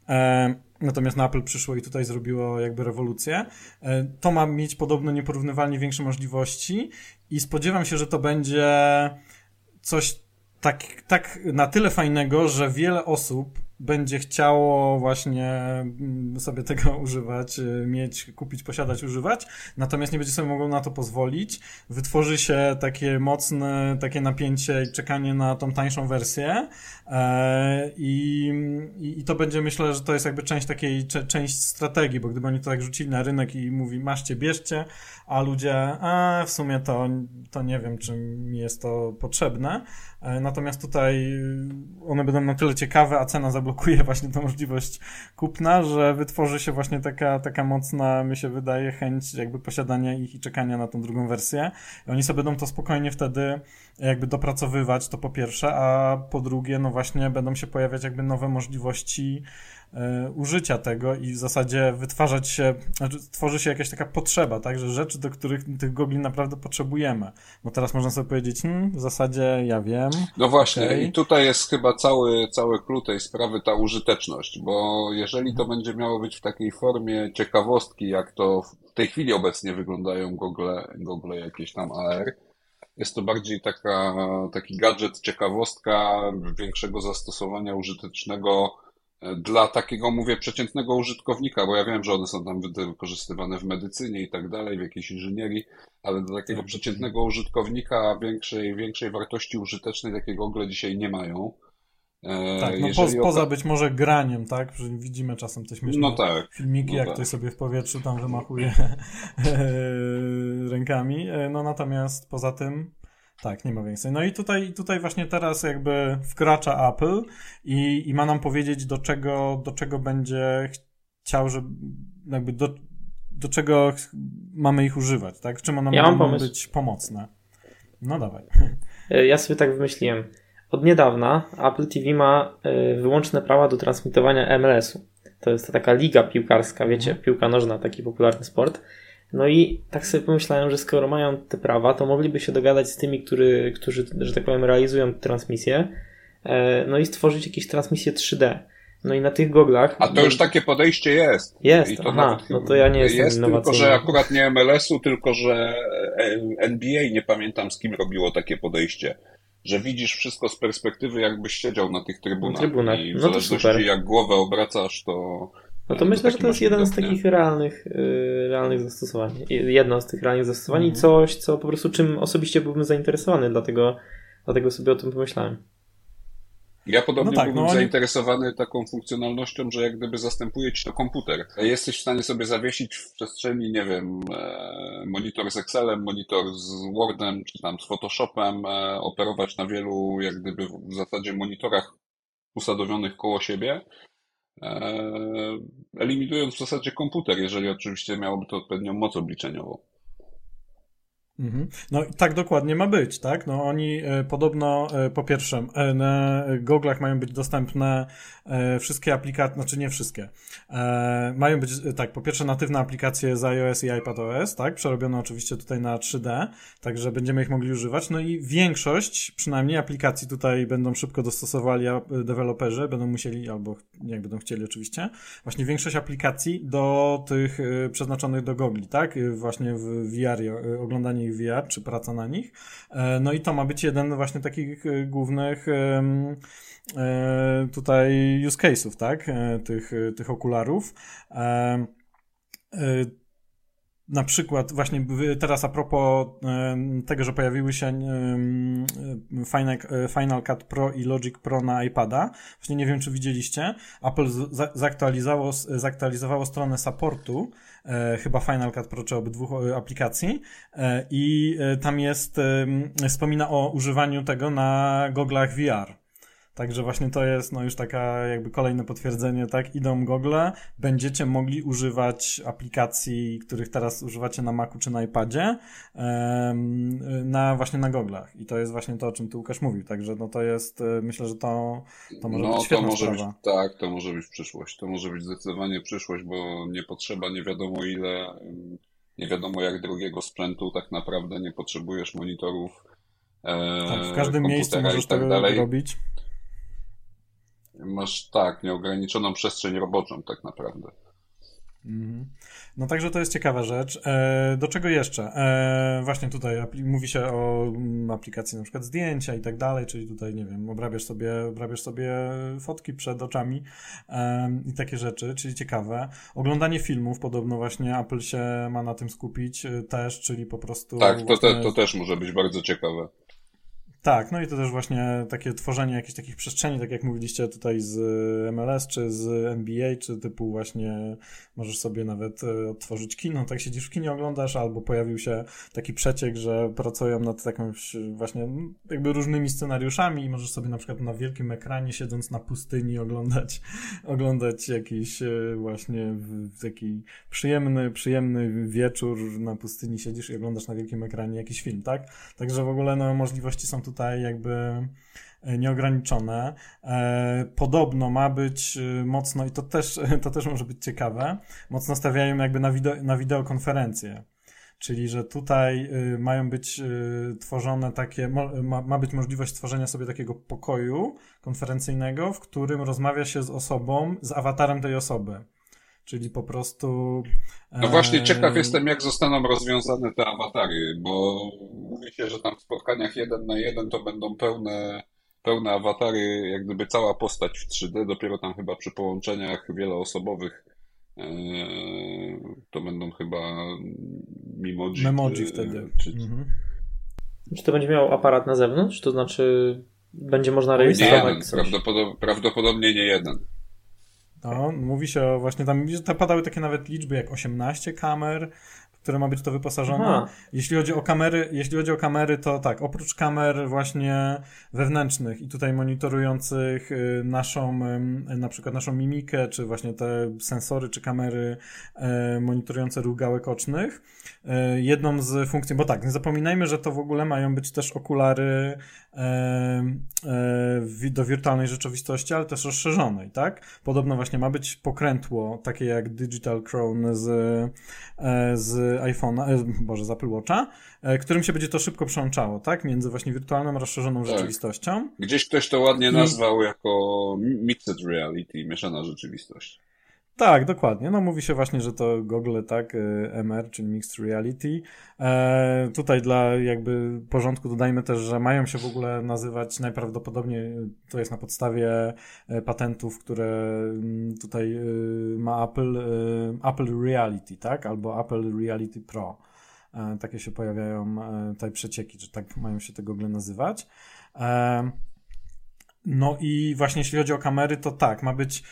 E, natomiast na Apple przyszło i tutaj zrobiło jakby rewolucję. E, to ma mieć podobno nieporównywalnie większe możliwości i spodziewam się, że to będzie coś tak, tak na tyle fajnego, że wiele osób będzie chciało właśnie mm, sobie tego (laughs) używać, y, mieć, kupić, posiadać, używać, natomiast nie będzie sobie mogło na to pozwolić. Wytworzy się takie mocne, takie napięcie i czekanie na tą tańszą wersję e, i, i, to będzie, myślę, że to jest jakby część takiej, część strategii, bo gdyby oni to tak rzucili na rynek i mówi, maszcie, bierzcie, a ludzie, a w sumie to, to nie wiem, czy mi jest to potrzebne, natomiast tutaj one będą na tyle ciekawe, a cena zablokuje blokuje (laughs) właśnie tę możliwość kupna, że wytworzy się właśnie taka, taka mocna, mi się wydaje, chęć jakby posiadania ich i czekania na tą drugą wersję. I oni sobie będą to spokojnie wtedy jakby dopracowywać, to po pierwsze, a po drugie, no właśnie będą się pojawiać jakby nowe możliwości E, użycia tego i w zasadzie wytwarzać się, znaczy tworzy się jakaś taka potrzeba, tak, że rzeczy, do których tych gogli naprawdę potrzebujemy. Bo teraz można sobie powiedzieć, hmm, w zasadzie ja wiem. No właśnie, okay. i tutaj jest chyba cały, cały klucz tej sprawy ta użyteczność, bo jeżeli to będzie miało być w takiej formie ciekawostki, jak to w tej chwili obecnie wyglądają gogle, gogle jakieś tam AR, jest to bardziej taka, taki gadżet, ciekawostka większego zastosowania użytecznego dla takiego, mówię, przeciętnego użytkownika, bo ja wiem, że one są tam wykorzystywane w medycynie i tak dalej, w jakiejś inżynierii, ale dla takiego tak. przeciętnego użytkownika większej, większej wartości użytecznej takiego ogóle dzisiaj nie mają. E, tak, no po, poza być może graniem, tak? Widzimy czasem te śmieszne no tak, filmiki, no jak tak. ktoś sobie w powietrzu tam wymachuje (laughs) rękami. No natomiast poza tym tak, nie ma więcej. No i tutaj, tutaj właśnie teraz jakby wkracza Apple i, i ma nam powiedzieć, do czego, do czego będzie chciał, żeby jakby do, do czego mamy ich używać, tak? Czym one ja mogą być pomocne. No dawaj. E, ja sobie tak wymyśliłem. Od niedawna Apple TV ma e, wyłączne prawa do transmitowania MLS-u. To jest taka liga piłkarska, wiecie, mhm. piłka nożna, taki popularny sport. No i tak sobie pomyślałem, że skoro mają te prawa, to mogliby się dogadać z tymi, który, którzy, że tak powiem, realizują transmisję, e, no i stworzyć jakieś transmisje 3D. No i na tych goglach. A to już takie podejście jest. Jest, I to aha, no to ja nie jestem jest, Tylko, że akurat nie MLS-u, tylko że NBA, nie pamiętam z kim robiło takie podejście. Że widzisz wszystko z perspektywy, jakbyś siedział na tych trybunach. trybunach. I w no zależności jak głowę obracasz, to. No to myślę, że to jest jeden z takich realnych, yy, realnych zastosowań. Jedno z tych realnych zastosowań i mhm. coś, co po prostu czym osobiście byłbym zainteresowany, dlatego, dlatego sobie o tym pomyślałem. Ja podobnie no tak, byłbym no oni... zainteresowany taką funkcjonalnością, że jak gdyby zastępuje ci to komputer. Jesteś w stanie sobie zawiesić w przestrzeni, nie wiem, e, monitor z Excelem, monitor z Wordem, czy tam z Photoshopem, e, operować na wielu, jak gdyby w zasadzie monitorach usadowionych koło siebie, eliminując w zasadzie komputer, jeżeli oczywiście miałoby to odpowiednią moc obliczeniową. Mhm. No tak dokładnie ma być, tak? No oni e, podobno e, po pierwsze e, na goglach mają być dostępne wszystkie aplikacje, znaczy nie wszystkie. Mają być tak, po pierwsze natywne aplikacje z iOS i iPadOS, tak? Przerobione oczywiście tutaj na 3D, także będziemy ich mogli używać. No i większość przynajmniej aplikacji tutaj będą szybko dostosowali deweloperzy, będą musieli albo jak będą chcieli oczywiście. Właśnie większość aplikacji do tych przeznaczonych do gogli, tak? Właśnie w VR oglądanie ich VR, czy praca na nich. E, no i to ma być jeden właśnie takich e, głównych e, tutaj use case'ów, tak? Tych, tych okularów. Na przykład właśnie teraz a propos tego, że pojawiły się Final, Final Cut Pro i Logic Pro na iPada. Właśnie nie wiem, czy widzieliście. Apple zaktualizowało, zaktualizowało stronę supportu chyba Final Cut Pro czy obydwu e, aplikacji e, i e, tam jest, e, wspomina o używaniu tego na goglach VR. Także właśnie to jest no już taka jakby kolejne potwierdzenie, tak? Idą gogle, będziecie mogli używać aplikacji, których teraz używacie na Macu czy na iPadzie, na właśnie na goglach. I to jest właśnie to, o czym tu Łukasz mówił. Także no to jest, e, myślę, że to, to może no, być świetna to może sprawa. Być, tak, to może być przyszłość. To może być zdecydowanie przyszłość, bo nie potrzeba nie wiadomo ile, nie wiadomo jak drugiego sprzętu, tak naprawdę nie potrzebujesz monitorów. E, tak, w każdym miejscu możesz tak to dalej. robić. Masz tak, nieograniczoną przestrzeń roboczą tak naprawdę. Mhm. No także to jest ciekawa rzecz. E, do czego jeszcze? E, właśnie tutaj mówi się o mm, aplikacji na przykład zdjęcia i tak dalej, czyli tutaj, nie wiem, obrabiasz sobie, obrabiasz sobie fotki przed oczami e, i takie rzeczy, czyli ciekawe. Oglądanie filmów, podobno właśnie Apple się ma na tym skupić też, czyli po prostu... Tak, to, te, to też może być bardzo ciekawe. Tak, no i to też właśnie takie tworzenie jakichś takich przestrzeni, tak jak mówiliście tutaj z MLS, czy z NBA, czy typu właśnie możesz sobie nawet e, otworzyć kino, tak siedzisz w kinie, oglądasz, albo pojawił się taki przeciek, że pracują nad jakąś właśnie jakby różnymi scenariuszami i możesz sobie na przykład na wielkim ekranie siedząc na pustyni oglądać, (laughs) oglądać jakiś e, właśnie taki przyjemny, przyjemny wieczór na pustyni siedzisz i oglądasz na wielkim ekranie jakiś film, tak? Także w ogóle no, możliwości są tutaj jakby e, nieograniczone. E, podobno ma być e, mocno, i to też, (laughs) to też może być ciekawe, mocno stawiają jakby na, wideo, na wideokonferencje. Czyli, że tutaj mają być tworzone takie, ma, ma być możliwość stworzenia sobie takiego pokoju konferencyjnego, w którym rozmawia się z osobą, z awatarem tej osoby. Czyli po prostu. No właśnie, ciekaw jestem, jak zostaną rozwiązane te awatary, bo mówi się, że tam w spotkaniach jeden na jeden to będą pełne, pełne awatary, jak gdyby cała postać w 3D, dopiero tam chyba przy połączeniach wieloosobowych e, to będą chyba mimoji. Memoji czy, wtedy. Czy, mhm. czy to będzie miał aparat na zewnątrz? To znaczy będzie można rejestrować? Nie jeden, prawdopodob prawdopodobnie nie jeden. No, mówi się o właśnie tam, padały takie nawet liczby jak 18 kamer, które ma być to wyposażone. Aha. Jeśli chodzi o kamery, jeśli chodzi o kamery, to tak, oprócz kamer właśnie wewnętrznych i tutaj monitorujących y, naszą, na przykład naszą mimikę, czy właśnie te sensory, czy kamery e, monitorujące ruch gałek ocznych, jedną z funkcji, bo tak, nie zapominajmy, że to w ogóle mają być też okulary do wirtualnej rzeczywistości, ale też rozszerzonej, tak? Podobno właśnie ma być pokrętło, takie jak Digital Crown z, z iPhone'a, boże, z Apple Watcha, którym się będzie to szybko przełączało, tak? Między właśnie wirtualną a rozszerzoną tak. rzeczywistością. Gdzieś ktoś to ładnie nazwał I... jako mixed reality, mieszana rzeczywistość. Tak, dokładnie. No mówi się właśnie, że to Google, tak, y, MR, czyli Mixed Reality. E, tutaj dla jakby porządku dodajmy też, że mają się w ogóle nazywać najprawdopodobniej, to jest na podstawie e, patentów, które mm, tutaj y, ma Apple, y, Apple Reality, tak, albo Apple Reality Pro. E, takie się pojawiają e, tutaj przecieki, że tak mają się te Google nazywać. E, no i właśnie jeśli chodzi o kamery, to tak, ma być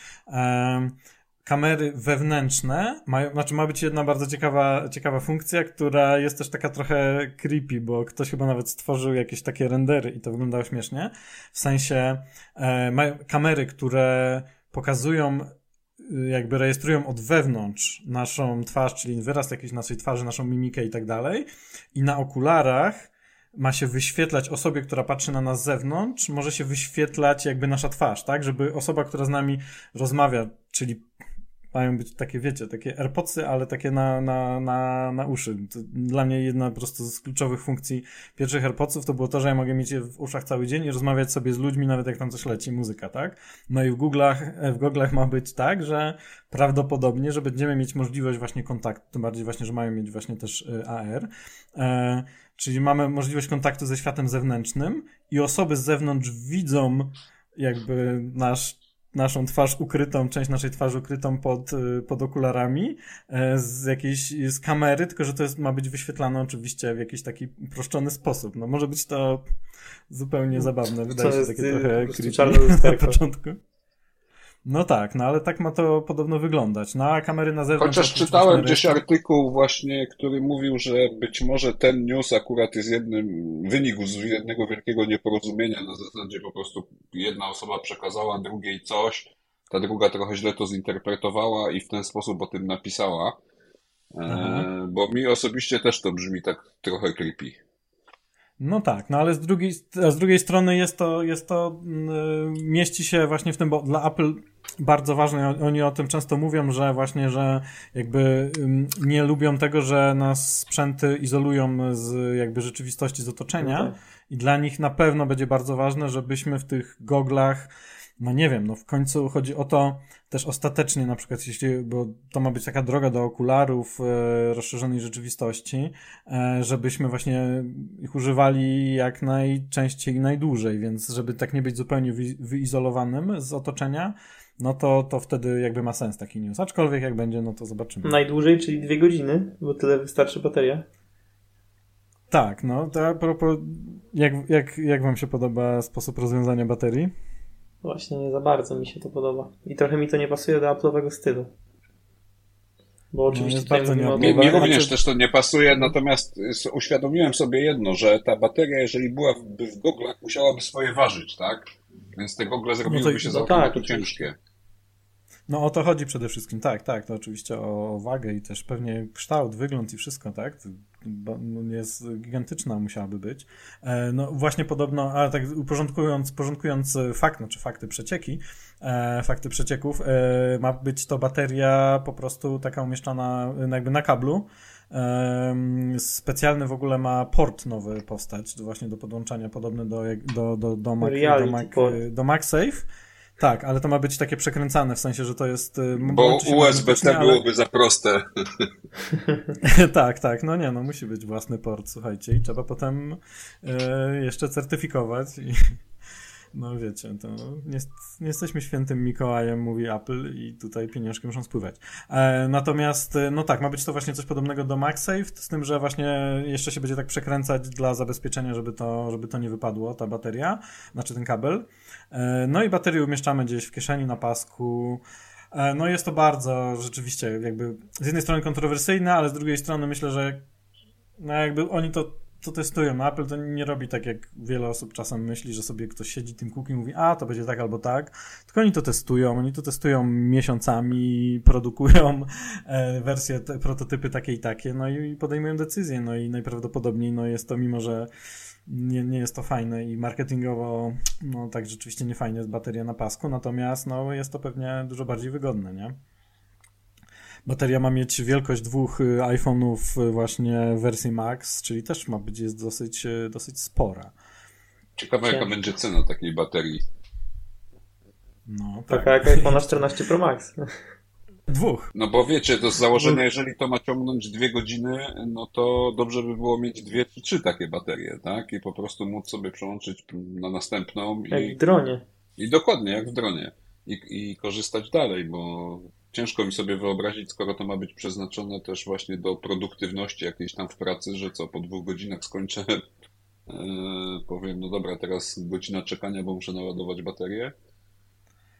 kamery wewnętrzne, mają, znaczy ma być jedna bardzo ciekawa, ciekawa funkcja, która jest też taka trochę creepy, bo ktoś chyba nawet stworzył jakieś takie rendery i to wyglądało śmiesznie. W sensie e, mają kamery, które pokazują y, jakby rejestrują od wewnątrz naszą twarz, czyli wyraz jakiejś naszej twarzy, naszą mimikę i tak dalej. I na okularach ma się wyświetlać osobie, która patrzy na nas z zewnątrz, może się wyświetlać jakby nasza twarz, tak? Żeby osoba, która z nami rozmawia, czyli mają być takie, wiecie, takie AirPodsy, ale takie na, na, na, na uszy. To dla mnie jedna po prostu z kluczowych funkcji pierwszych AirPodsów to było to, że ja mogę mieć je w uszach cały dzień i rozmawiać sobie z ludźmi, nawet jak tam coś leci, muzyka, tak? No i w Google'ach, w Google'ach ma być tak, że prawdopodobnie, że będziemy mieć możliwość właśnie kontaktu, tym bardziej właśnie, że mają mieć właśnie też y, AR, e, czyli mamy możliwość kontaktu ze światem zewnętrznym i osoby z zewnątrz widzą jakby nasz naszą twarz ukrytą, część naszej twarzy ukrytą pod, y, pod okularami e, z jakiejś, z kamery, tylko że to jest, ma być wyświetlane oczywiście w jakiś taki uproszczony sposób. No może być to zupełnie zabawne, wydaje się takie trochę creepy (laughs) na początku. No tak, no ale tak ma to podobno wyglądać. No a kamery na zewnątrz... Chociaż czytałem gdzieś artykuł właśnie, który mówił, że być może ten news akurat jest jednym, wynikł z jednego wielkiego nieporozumienia na zasadzie po prostu jedna osoba przekazała drugiej coś, ta druga trochę źle to zinterpretowała i w ten sposób o tym napisała. E, bo mi osobiście też to brzmi tak trochę creepy. No tak, no ale z drugiej, z drugiej strony jest to, jest to, yy, mieści się właśnie w tym, bo dla Apple bardzo ważne, oni o tym często mówią, że właśnie, że jakby nie lubią tego, że nas sprzęty izolują z jakby rzeczywistości z otoczenia no tak. i dla nich na pewno będzie bardzo ważne, żebyśmy w tych goglach no nie wiem, no w końcu chodzi o to też ostatecznie, na przykład jeśli, bo to ma być taka droga do okularów e, rozszerzonej rzeczywistości, e, żebyśmy właśnie ich używali jak najczęściej i najdłużej, więc żeby tak nie być zupełnie wy, wyizolowanym z otoczenia, no to, to wtedy jakby ma sens taki news. Aczkolwiek jak będzie, no to zobaczymy. Najdłużej, czyli dwie godziny, bo tyle wystarczy bateria. Tak, no to a propos, jak, jak, jak wam się podoba sposób rozwiązania baterii? Właśnie nie za bardzo mi się to podoba. I trochę mi to nie pasuje do Apple'owego stylu. Bo no, oczywiście no bardzo nie mi, mi również znaczy... też to nie pasuje, natomiast uświadomiłem sobie jedno, że ta bateria, jeżeli byłaby w goglach, musiałaby swoje ważyć, tak? Więc te gogle zrobiłyby no to, się no tak, ciężkie. No o to chodzi przede wszystkim, tak, tak, to oczywiście o, wagę i też pewnie kształt, wygląd i wszystko, tak, no, jest gigantyczna musiałaby być. E, no właśnie podobno, ale tak uporządkując, porządkując fakt, znaczy fakty przecieki, e, fakty przecieków, e, ma być to bateria po prostu taka umieszczana jakby na kablu, Specjalny w ogóle ma port nowy postać, właśnie do podłączania, podobny do, do, do, do, Mac, do, Mac, do MagSafe. Tak, ale to ma być takie przekręcane, w sensie, że to jest... Y, Bo USB-C ale... byłoby za proste. (laughs) tak, tak, no nie, no musi być własny port, słuchajcie, i trzeba potem e, jeszcze certyfikować i no wiecie, to nie, nie, jesteśmy świętym Mikołajem, mówi Apple i tutaj pieniążki muszą spływać. E, natomiast, e, no tak, ma być to właśnie coś podobnego do MagSafe, z tym, że właśnie jeszcze się będzie tak przekręcać dla zabezpieczenia, żeby to, żeby to nie wypadło, ta bateria, znaczy ten kabel. E, no i baterię umieszczamy gdzieś w kieszeni, na pasku, E, no jest to bardzo rzeczywiście jakby z jednej strony kontrowersyjne, ale z drugiej strony myślę, że no jakby oni to to testują. Apple to nie robi tak, jak wiele osób czasem myśli, że sobie ktoś siedzi tym kółkiem i mówi, a to będzie tak albo tak. Tylko oni to testują, oni to testują miesiącami, produkują e, wersje, te, prototypy takie i takie, no i podejmują decyzje. No i najprawdopodobniej no jest to, mimo że nie, nie jest to fajne i marketingowo, no tak rzeczywiście nie fajnie jest bateria na pasku, natomiast no jest to pewnie dużo bardziej wygodne, nie? Bateria ma mieć wielkość dwóch y, iPhone'ów y, właśnie w wersji Max, czyli też ma być jest dosyć, y, dosyć spora. Ciekawe jaka będzie cena takiej baterii. No, tak. Taka jak iPhone 14 Pro Max. (laughs) Dwóch. No bo wiecie, to z założenia, jeżeli to ma ciągnąć dwie godziny, no to dobrze by było mieć dwie czy trzy takie baterie, tak? I po prostu móc sobie przełączyć na następną. Jak i, w dronie. I dokładnie, jak w dronie. I, I korzystać dalej, bo ciężko mi sobie wyobrazić, skoro to ma być przeznaczone też właśnie do produktywności jakiejś tam w pracy, że co, po dwóch godzinach skończę, yy, (laughs) powiem, no dobra, teraz godzina czekania, bo muszę naładować baterię.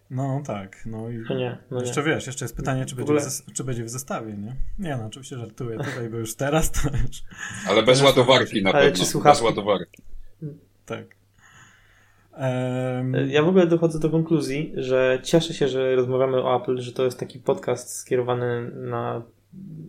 No tak, no i no nie, no jeszcze nie. wiesz, jeszcze jest pytanie, czy będzie, w, czy będzie w zestawie, nie? Nie no, oczywiście żartuję tutaj, bo już teraz to już... Ale bez ładowarki na Ale pewno, bez ładowarki. Tak. Ja w ogóle dochodzę do konkluzji, że cieszę się, że rozmawiamy o Apple, że to jest taki podcast skierowany na,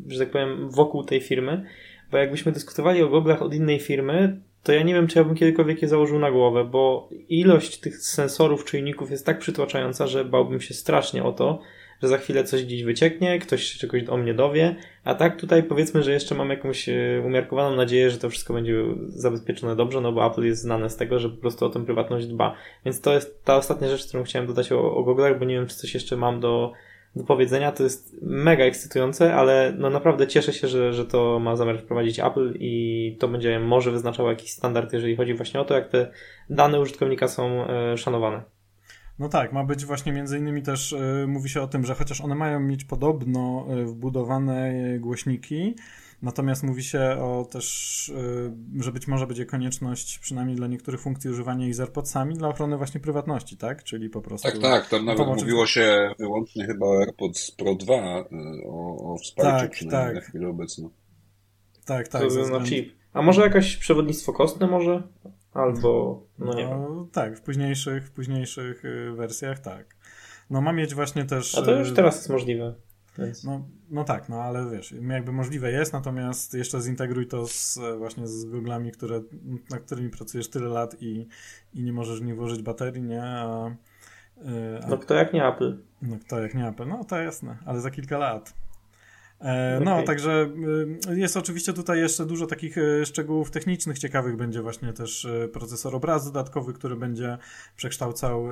że tak powiem, wokół tej firmy, bo jakbyśmy dyskutowali o goglach od innej firmy, to ja nie wiem, czy ja bym kiedykolwiek je założył na głowę, bo ilość tych sensorów, czujników jest tak przytłaczająca, że bałbym się strasznie o to, że za chwilę coś gdzieś wycieknie, ktoś się czegoś o mnie dowie, a tak tutaj powiedzmy, że jeszcze mam jakąś e, umiarkowaną nadzieję, że to wszystko będzie zabezpieczone dobrze, no bo Apple jest znane z tego, że po prostu o tę prywatność dba. Więc to jest ta ostatnia rzecz, którą chciałem dodać o, o Google'ach, bo nie wiem, czy coś jeszcze mam do, do powiedzenia. To jest mega ekscytujące, ale no naprawdę cieszę się, że, że to ma zamiar wprowadzić Apple i to będzie może wyznaczało jakiś standard, jeżeli chodzi właśnie o to, jak te dane użytkownika są e, szanowane. No tak, ma być właśnie między innymi też, y, mówi się o tym, że chociaż one mają mieć podobno y, wbudowane głośniki, natomiast mówi się o też, y, że być może będzie konieczność przynajmniej dla niektórych funkcji używania ich z AirPodsami dla ochrony właśnie prywatności, tak? Czyli po prostu... Tak, tak, tam nawet pomocy... mówiło się wyłącznie chyba o AirPods Pro 2, o, o wsparciu tak, przynajmniej tak. na chwilę obecną. Tak, tak. To na chip. A może jakieś przewodnictwo kostne może? Albo, no, no nie wiem. Tak, w późniejszych, w późniejszych y, wersjach tak. No ma mieć właśnie też... A to już y, teraz jest możliwe. Więc... No, no tak, no ale wiesz, jakby możliwe jest, natomiast jeszcze zintegruj to z, właśnie z Google'ami, które, na którymi pracujesz tyle lat i, i nie możesz nie włożyć baterii, nie? A, y, a, no kto jak nie Apple? No kto jak nie Apple, no to jasne, ale za kilka lat. E, no, okay. także y, jest oczywiście tutaj jeszcze dużo takich y, szczegółów technicznych, ciekawych. Będzie właśnie też y, procesor obrazu dodatkowy, który będzie przekształcał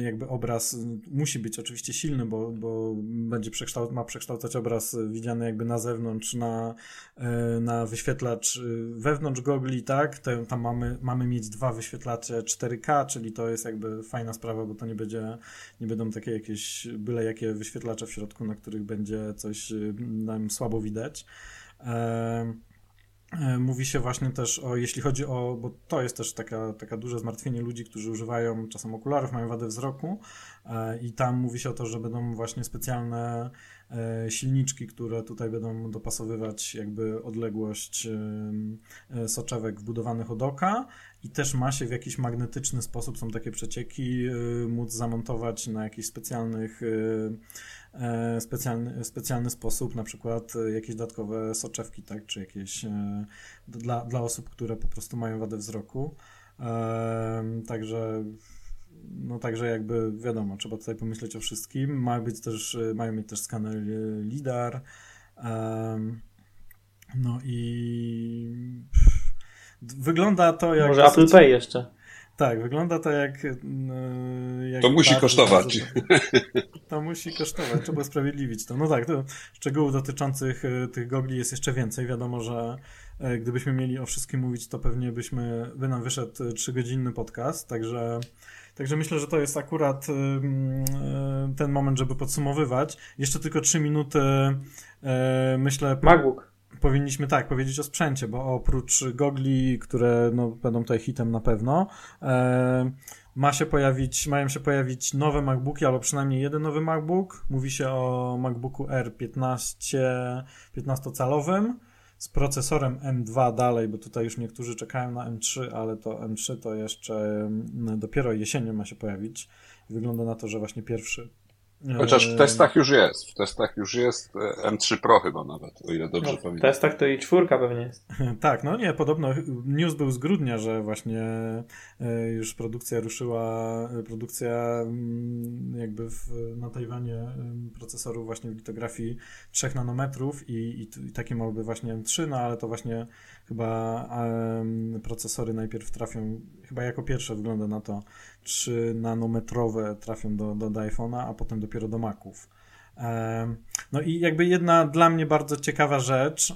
jakby obraz. Musi być oczywiście silny, bo, bo będzie przekształ ma przekształcać obraz widziany jakby na zewnątrz, na, na wyświetlacz wewnątrz gogli, tak? Tam mamy, mamy mieć dwa wyświetlacze 4K, czyli to jest jakby fajna sprawa, bo to nie będzie, nie będą takie jakieś byle jakie wyświetlacze w środku, na których będzie coś nam słabo widać. E, e, mówi się właśnie też o, jeśli chodzi o, bo to jest też taka, taka duże zmartwienie ludzi, którzy używają czasem okularów, mają wadę wzroku e, i tam mówi się o to, że będą właśnie specjalne silniczki, które tutaj będą dopasowywać jakby odległość soczewek wbudowanych od oka i też ma się w jakiś magnetyczny sposób, są takie przecieki, móc zamontować na jakichś specjalnych E, specjalny, specjalny sposób, na przykład e, jakieś dodatkowe soczewki, tak, czy jakieś dla, dla osób, które po prostu mają wadę wzroku. Także no także jakby wiadomo, trzeba tutaj pomyśleć o wszystkim. Ma być też, mają mieć też skaner LIDAR. No i wygląda to jak... Może Apple Pay jeszcze. Tak, wygląda to jak. jak to musi kosztować. (laughs) To musi kosztować, trzeba usprawiedliwić to. No tak, to szczegółów dotyczących e, tych gogli jest jeszcze więcej. Wiadomo, że e, gdybyśmy mieli o wszystkim mówić, to pewnie byśmy, by nam wyszedł trzygodzinny podcast, także. Także myślę, że to jest akurat e, ten moment, żeby podsumowywać. Jeszcze tylko trzy minuty, myślę. MacBook. Powinniśmy tak powiedzieć o sprzęcie, bo oprócz gogli, które no, będą tutaj hitem na pewno, e, ma się pojawić, mają się pojawić nowe MacBooki, albo przynajmniej jeden nowy MacBook. Mówi się o MacBooku R 15, 15-calowym z procesorem M2 dalej, bo tutaj już niektórzy czekają na M3, ale to M3 to jeszcze mm, dopiero jesienią ma się pojawić. Wygląda na to, że właśnie pierwszy Chociaż w testach już jest. W testach już jest e, M3 Pro chyba nawet, o ile dobrze no, pamiętam. W testach to i czwórka pewnie jest. (laughs) tak, no nie, podobno news był z grudnia, że właśnie e, już produkcja ruszyła, e, produkcja mm, jakby w, na Tajwanie procesorów właśnie w litografii 3 nanometrów i, i, i takie właśnie M3, no ale to właśnie chyba um, procesory najpierw trafią, chyba jako pierwsze wygląda na to, 3 nanometrowe trafią do, do, do iPhone'a, a potem dopiero do Maców. No i jakby jedna dla mnie bardzo ciekawa rzecz,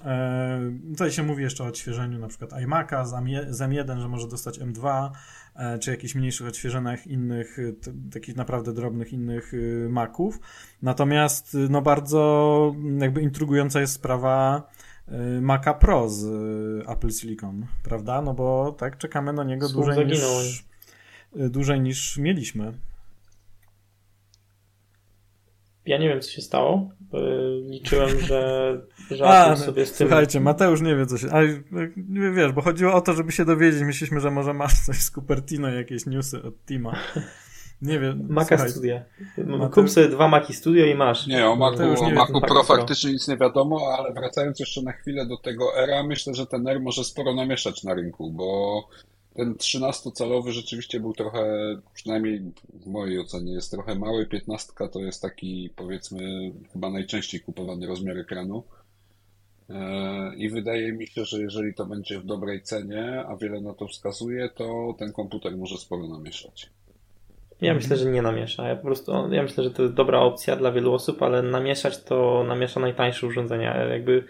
tutaj się mówi jeszcze o odświeżeniu na przykład iMac'a z M1, że może dostać M2, e, czy jakichś mniejszych odświeżeniach innych, takich naprawdę drobnych innych y, Maców. Natomiast no bardzo jakby intrygująca jest sprawa Maca Pro z Apple Silicon, prawda? No bo tak czekamy na niego dłużej niż, dłużej niż mieliśmy. Ja nie wiem, co się stało. Liczyłem, że, (laughs) że A, sobie z tym... Słuchajcie, Mateusz nie wie, co się... Ale wiesz, bo chodziło o to, żeby się dowiedzieć. Myśleliśmy, że może masz coś z Cupertino, jakieś newsy od Tima. Nie wiem. Maca słuchaj. Studia. Mateusz... Kup sobie dwa Maki Studio i masz. Nie, o Macu, o Macu Pro faktycznie nic nie wiadomo, ale wracając jeszcze na chwilę do tego era, myślę, że ten R może sporo namieszać na rynku, bo ten 13-calowy rzeczywiście był trochę, przynajmniej w mojej ocenie, jest trochę mały. 15 to jest taki, powiedzmy, chyba najczęściej kupowany rozmiar ekranu. E, I wydaje mi się, że jeżeli to będzie w dobrej cenie, a wiele na to wskazuje, to ten komputer może sporo namieszać. Ja myślę, że nie namiesza. Ja po prostu, ja myślę, że to jest dobra opcja dla wielu osób, ale namieszać to namiesza najtańsze urządzenia. Jakby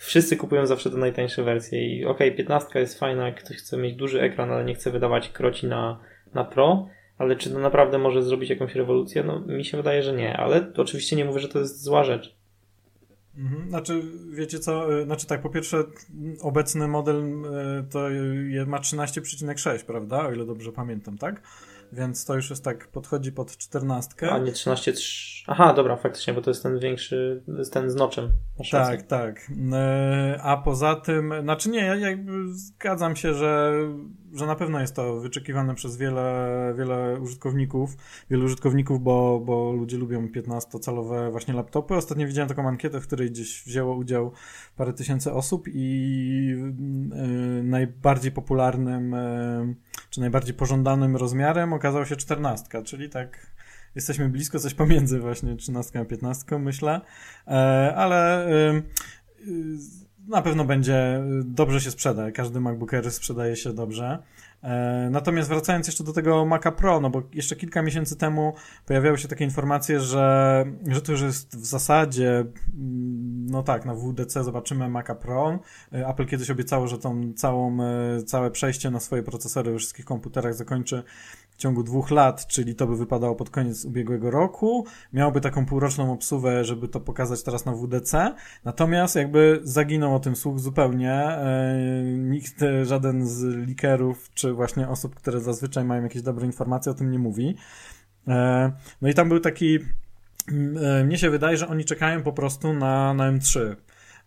wszyscy kupują zawsze te najtańsze wersje i okej, okay, 15 jest fajna, jak ktoś chce mieć duży ekran, ale nie chce wydawać kroci na, na Pro, ale czy to naprawdę może zrobić jakąś rewolucję? No mi się wydaje, że nie, ale oczywiście nie mówię, że to jest zła rzecz. Mhm. Znaczy, wiecie co, y, znaczy tak, po pierwsze obecny model y, to ma 13,6, prawda? O ile dobrze pamiętam, tak? Więc to już jest tak, podchodzi pod 14. A nie 13,3. Aha, dobra, faktycznie, bo to jest ten większy, jest ten z noczem. Tak, tak. A poza tym, znaczy nie, ja jakby zgadzam się, że, że na pewno jest to wyczekiwane przez wiele, wiele użytkowników, wielu użytkowników, bo, bo ludzie lubią 15-calowe właśnie laptopy. Ostatnio widziałem taką ankietę, w której gdzieś wzięło udział parę tysięcy osób i yy, najbardziej popularnym, yy, czy najbardziej pożądanym rozmiarem okazał się 14, czyli tak jesteśmy blisko, coś pomiędzy właśnie 13 a 15, myślę, e, ale y, na pewno będzie, dobrze się sprzeda, każdy MacBook Air sprzedaje się dobrze. E, natomiast wracając jeszcze do tego Maca Pro, no bo jeszcze kilka miesięcy temu pojawiały się takie informacje, że, że to już jest w zasadzie, mm, no tak, na WDC zobaczymy Maca Pro. E, Apple kiedyś obiecało, że tą całą, całe przejście na swoje procesory we wszystkich komputerach zakończy w ciągu dwóch lat, czyli to by wypadało pod koniec ubiegłego roku. Miałoby taką półroczną obsługę, żeby to pokazać teraz na WDC. Natomiast jakby zaginął o tym słuch zupełnie. E, nikt, żaden z likerów, czy właśnie osób, które zazwyczaj mają jakieś dobre informacje, o tym nie mówi. E, no i tam był taki. E, mnie się wydaje, że oni czekają po prostu na, na M3.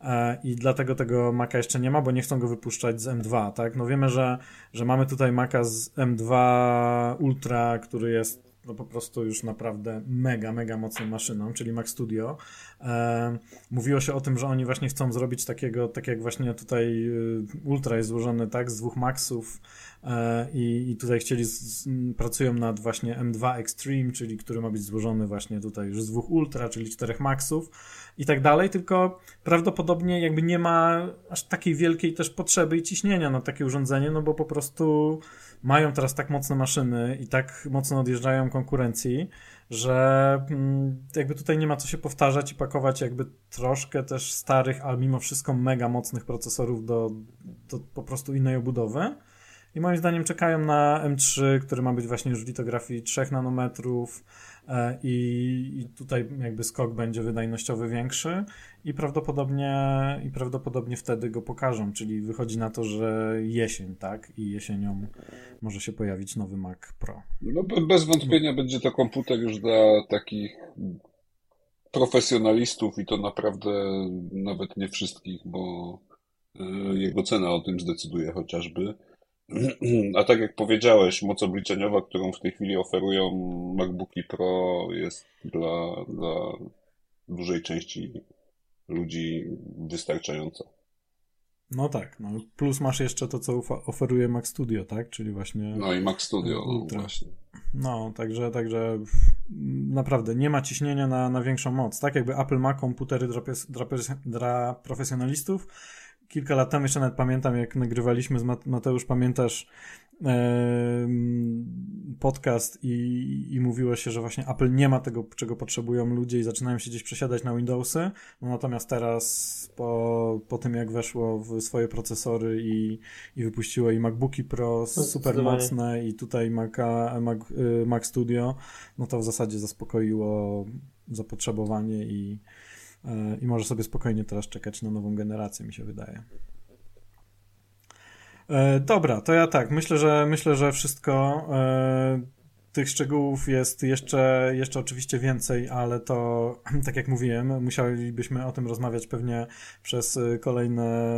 E, i dlatego tego Maca jeszcze nie ma, bo nie chcą go wypuszczać z M2, tak? No wiemy, że, że mamy tutaj Maca z M2 Ultra, który jest no po prostu już naprawdę mega, mega mocną maszyną, czyli Mac Studio. E, mówiło się o tym, że oni właśnie chcą zrobić takiego, tak jak właśnie tutaj y, Ultra jest złożony, tak, z dwóch Maxów e, i, i tutaj chcieli, z, pracują nad właśnie M2 Extreme, czyli który ma być złożony właśnie tutaj już z dwóch Ultra, czyli czterech Maxów i tak dalej, tylko prawdopodobnie jakby nie ma aż takiej wielkiej też potrzeby i ciśnienia na takie urządzenie, no bo po prostu mają teraz tak mocne maszyny i tak mocno odjeżdżają konkurencji, że mm, jakby tutaj nie ma co się powtarzać i pakować jakby troszkę też starych, ale mimo wszystko mega mocnych procesorów do, do po prostu innej obudowy. I moim zdaniem czekają na M3, który ma być właśnie już w litografii 3 nanometrów i, i tutaj jakby skok będzie wydajnościowy większy i prawdopodobnie, i prawdopodobnie wtedy go pokażą, czyli wychodzi na to, że jesień, tak? I jesienią może się pojawić nowy Mac Pro. No bez wątpienia będzie to komputer już dla takich profesjonalistów i to naprawdę nawet nie wszystkich, bo e, jego cena o tym zdecyduje chociażby. (clears throat) A tak jak powiedziałeś, moc obliczeniowa, którą w tej chwili oferują MacBooki Pro jest dla, dla dużej części ludzi wystarczająca. No tak, no plus masz jeszcze to, co oferuje Mac Studio, tak? Czyli właśnie. No i Mac Studio, no właśnie. No, także, także naprawdę nie ma ciśnienia na, na większą moc. Tak jakby Apple ma komputery dla, dla, dla profesjonalistów. Kilka lat temu jeszcze nawet pamiętam, jak nagrywaliśmy z Mateusz, pamiętasz podcast i, i mówiło się, że właśnie Apple nie ma tego, czego potrzebują ludzie i zaczynają się gdzieś przesiadać na Windowsy. No natomiast teraz po, po tym, jak weszło w swoje procesory i, i wypuściło i MacBooki Pro no, super mocne i tutaj Maca, Mac, y, Mac Studio, no to w zasadzie zaspokoiło zapotrzebowanie i, i może sobie spokojnie teraz czekać na nową generację, mi się wydaje. E, dobra, to ja tak, myślę, że myślę, że wszystko. E, tych szczegółów jest jeszcze, jeszcze oczywiście więcej, ale to, (clears throat) tak jak mówiłem, musielibyśmy o tym rozmawiać pewnie przez kolejne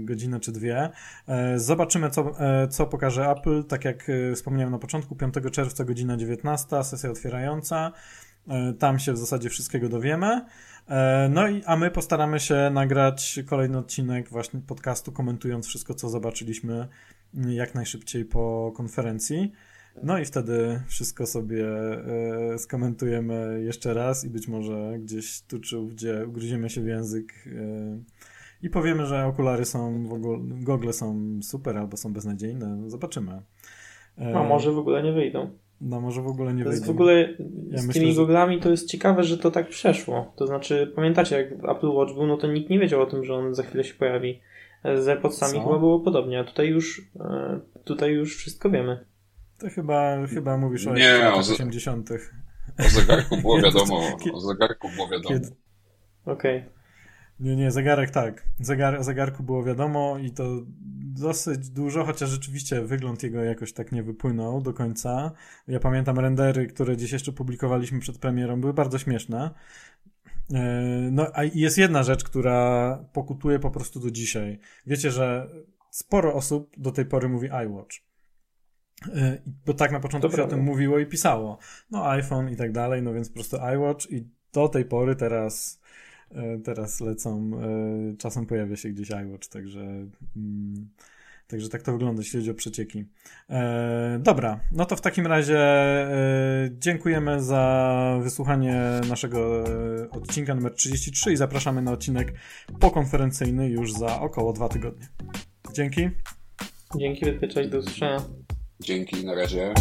godzinę czy dwie. E, zobaczymy, co, co pokaże Apple. Tak jak wspomniałem na początku, 5 czerwca, godzina 19, sesja otwierająca. Tam się w zasadzie wszystkiego dowiemy. E, no i a my postaramy się nagrać kolejny odcinek właśnie podcastu, komentując wszystko, co zobaczyliśmy jak najszybciej po konferencji. No i wtedy wszystko sobie e, skomentujemy jeszcze raz i być może gdzieś tu czy gdzie ugryziemy się w język e, i powiemy, że okulary są w ogóle, gogle są super albo są beznadziejne. Zobaczymy. A może w ogóle nie wyjdą. No może w ogóle nie to W ogóle ja z myślę, tymi że... goglami to jest ciekawe, że to tak przeszło. To znaczy, pamiętacie, jak Apple Watch był, no to nikt nie wiedział o tym, że on za chwilę się pojawi. Z AirPodsami chyba było podobnie, a tutaj już, e, tutaj już wszystko wiemy. To chyba, chyba mówisz o nie, o 80. (laughs) O zegarku było wiadomo. O zegarku było wiadomo. Okej. Okay. Nie, nie, zegarek tak. Zegar, zegarku było wiadomo i to dosyć dużo, chociaż rzeczywiście wygląd jego jakoś tak nie wypłynął do końca. Ja pamiętam rendery, które dziś jeszcze publikowaliśmy przed premierą, były bardzo śmieszne. E, no, a jest jedna rzecz, która pokutuje po prostu do dzisiaj. Wiecie, że sporo osób do tej pory mówi iWatch. E, bo tak na początku to się o tym mówiło i pisało. No, iPhone i tak dalej, no więc po prostu iWatch i do tej pory teraz teraz lecą, e, czasem pojawia się gdzieś iWatch, także mm, Także tak to wygląda, jeśli chodzi o przecieki. E, dobra, no to w takim razie e, dziękujemy za wysłuchanie naszego odcinka numer 33 i zapraszamy na odcinek pokonferencyjny już za około dwa tygodnie. Dzięki. Dzięki, cześć, do usłyszenia. Dzięki, na razie.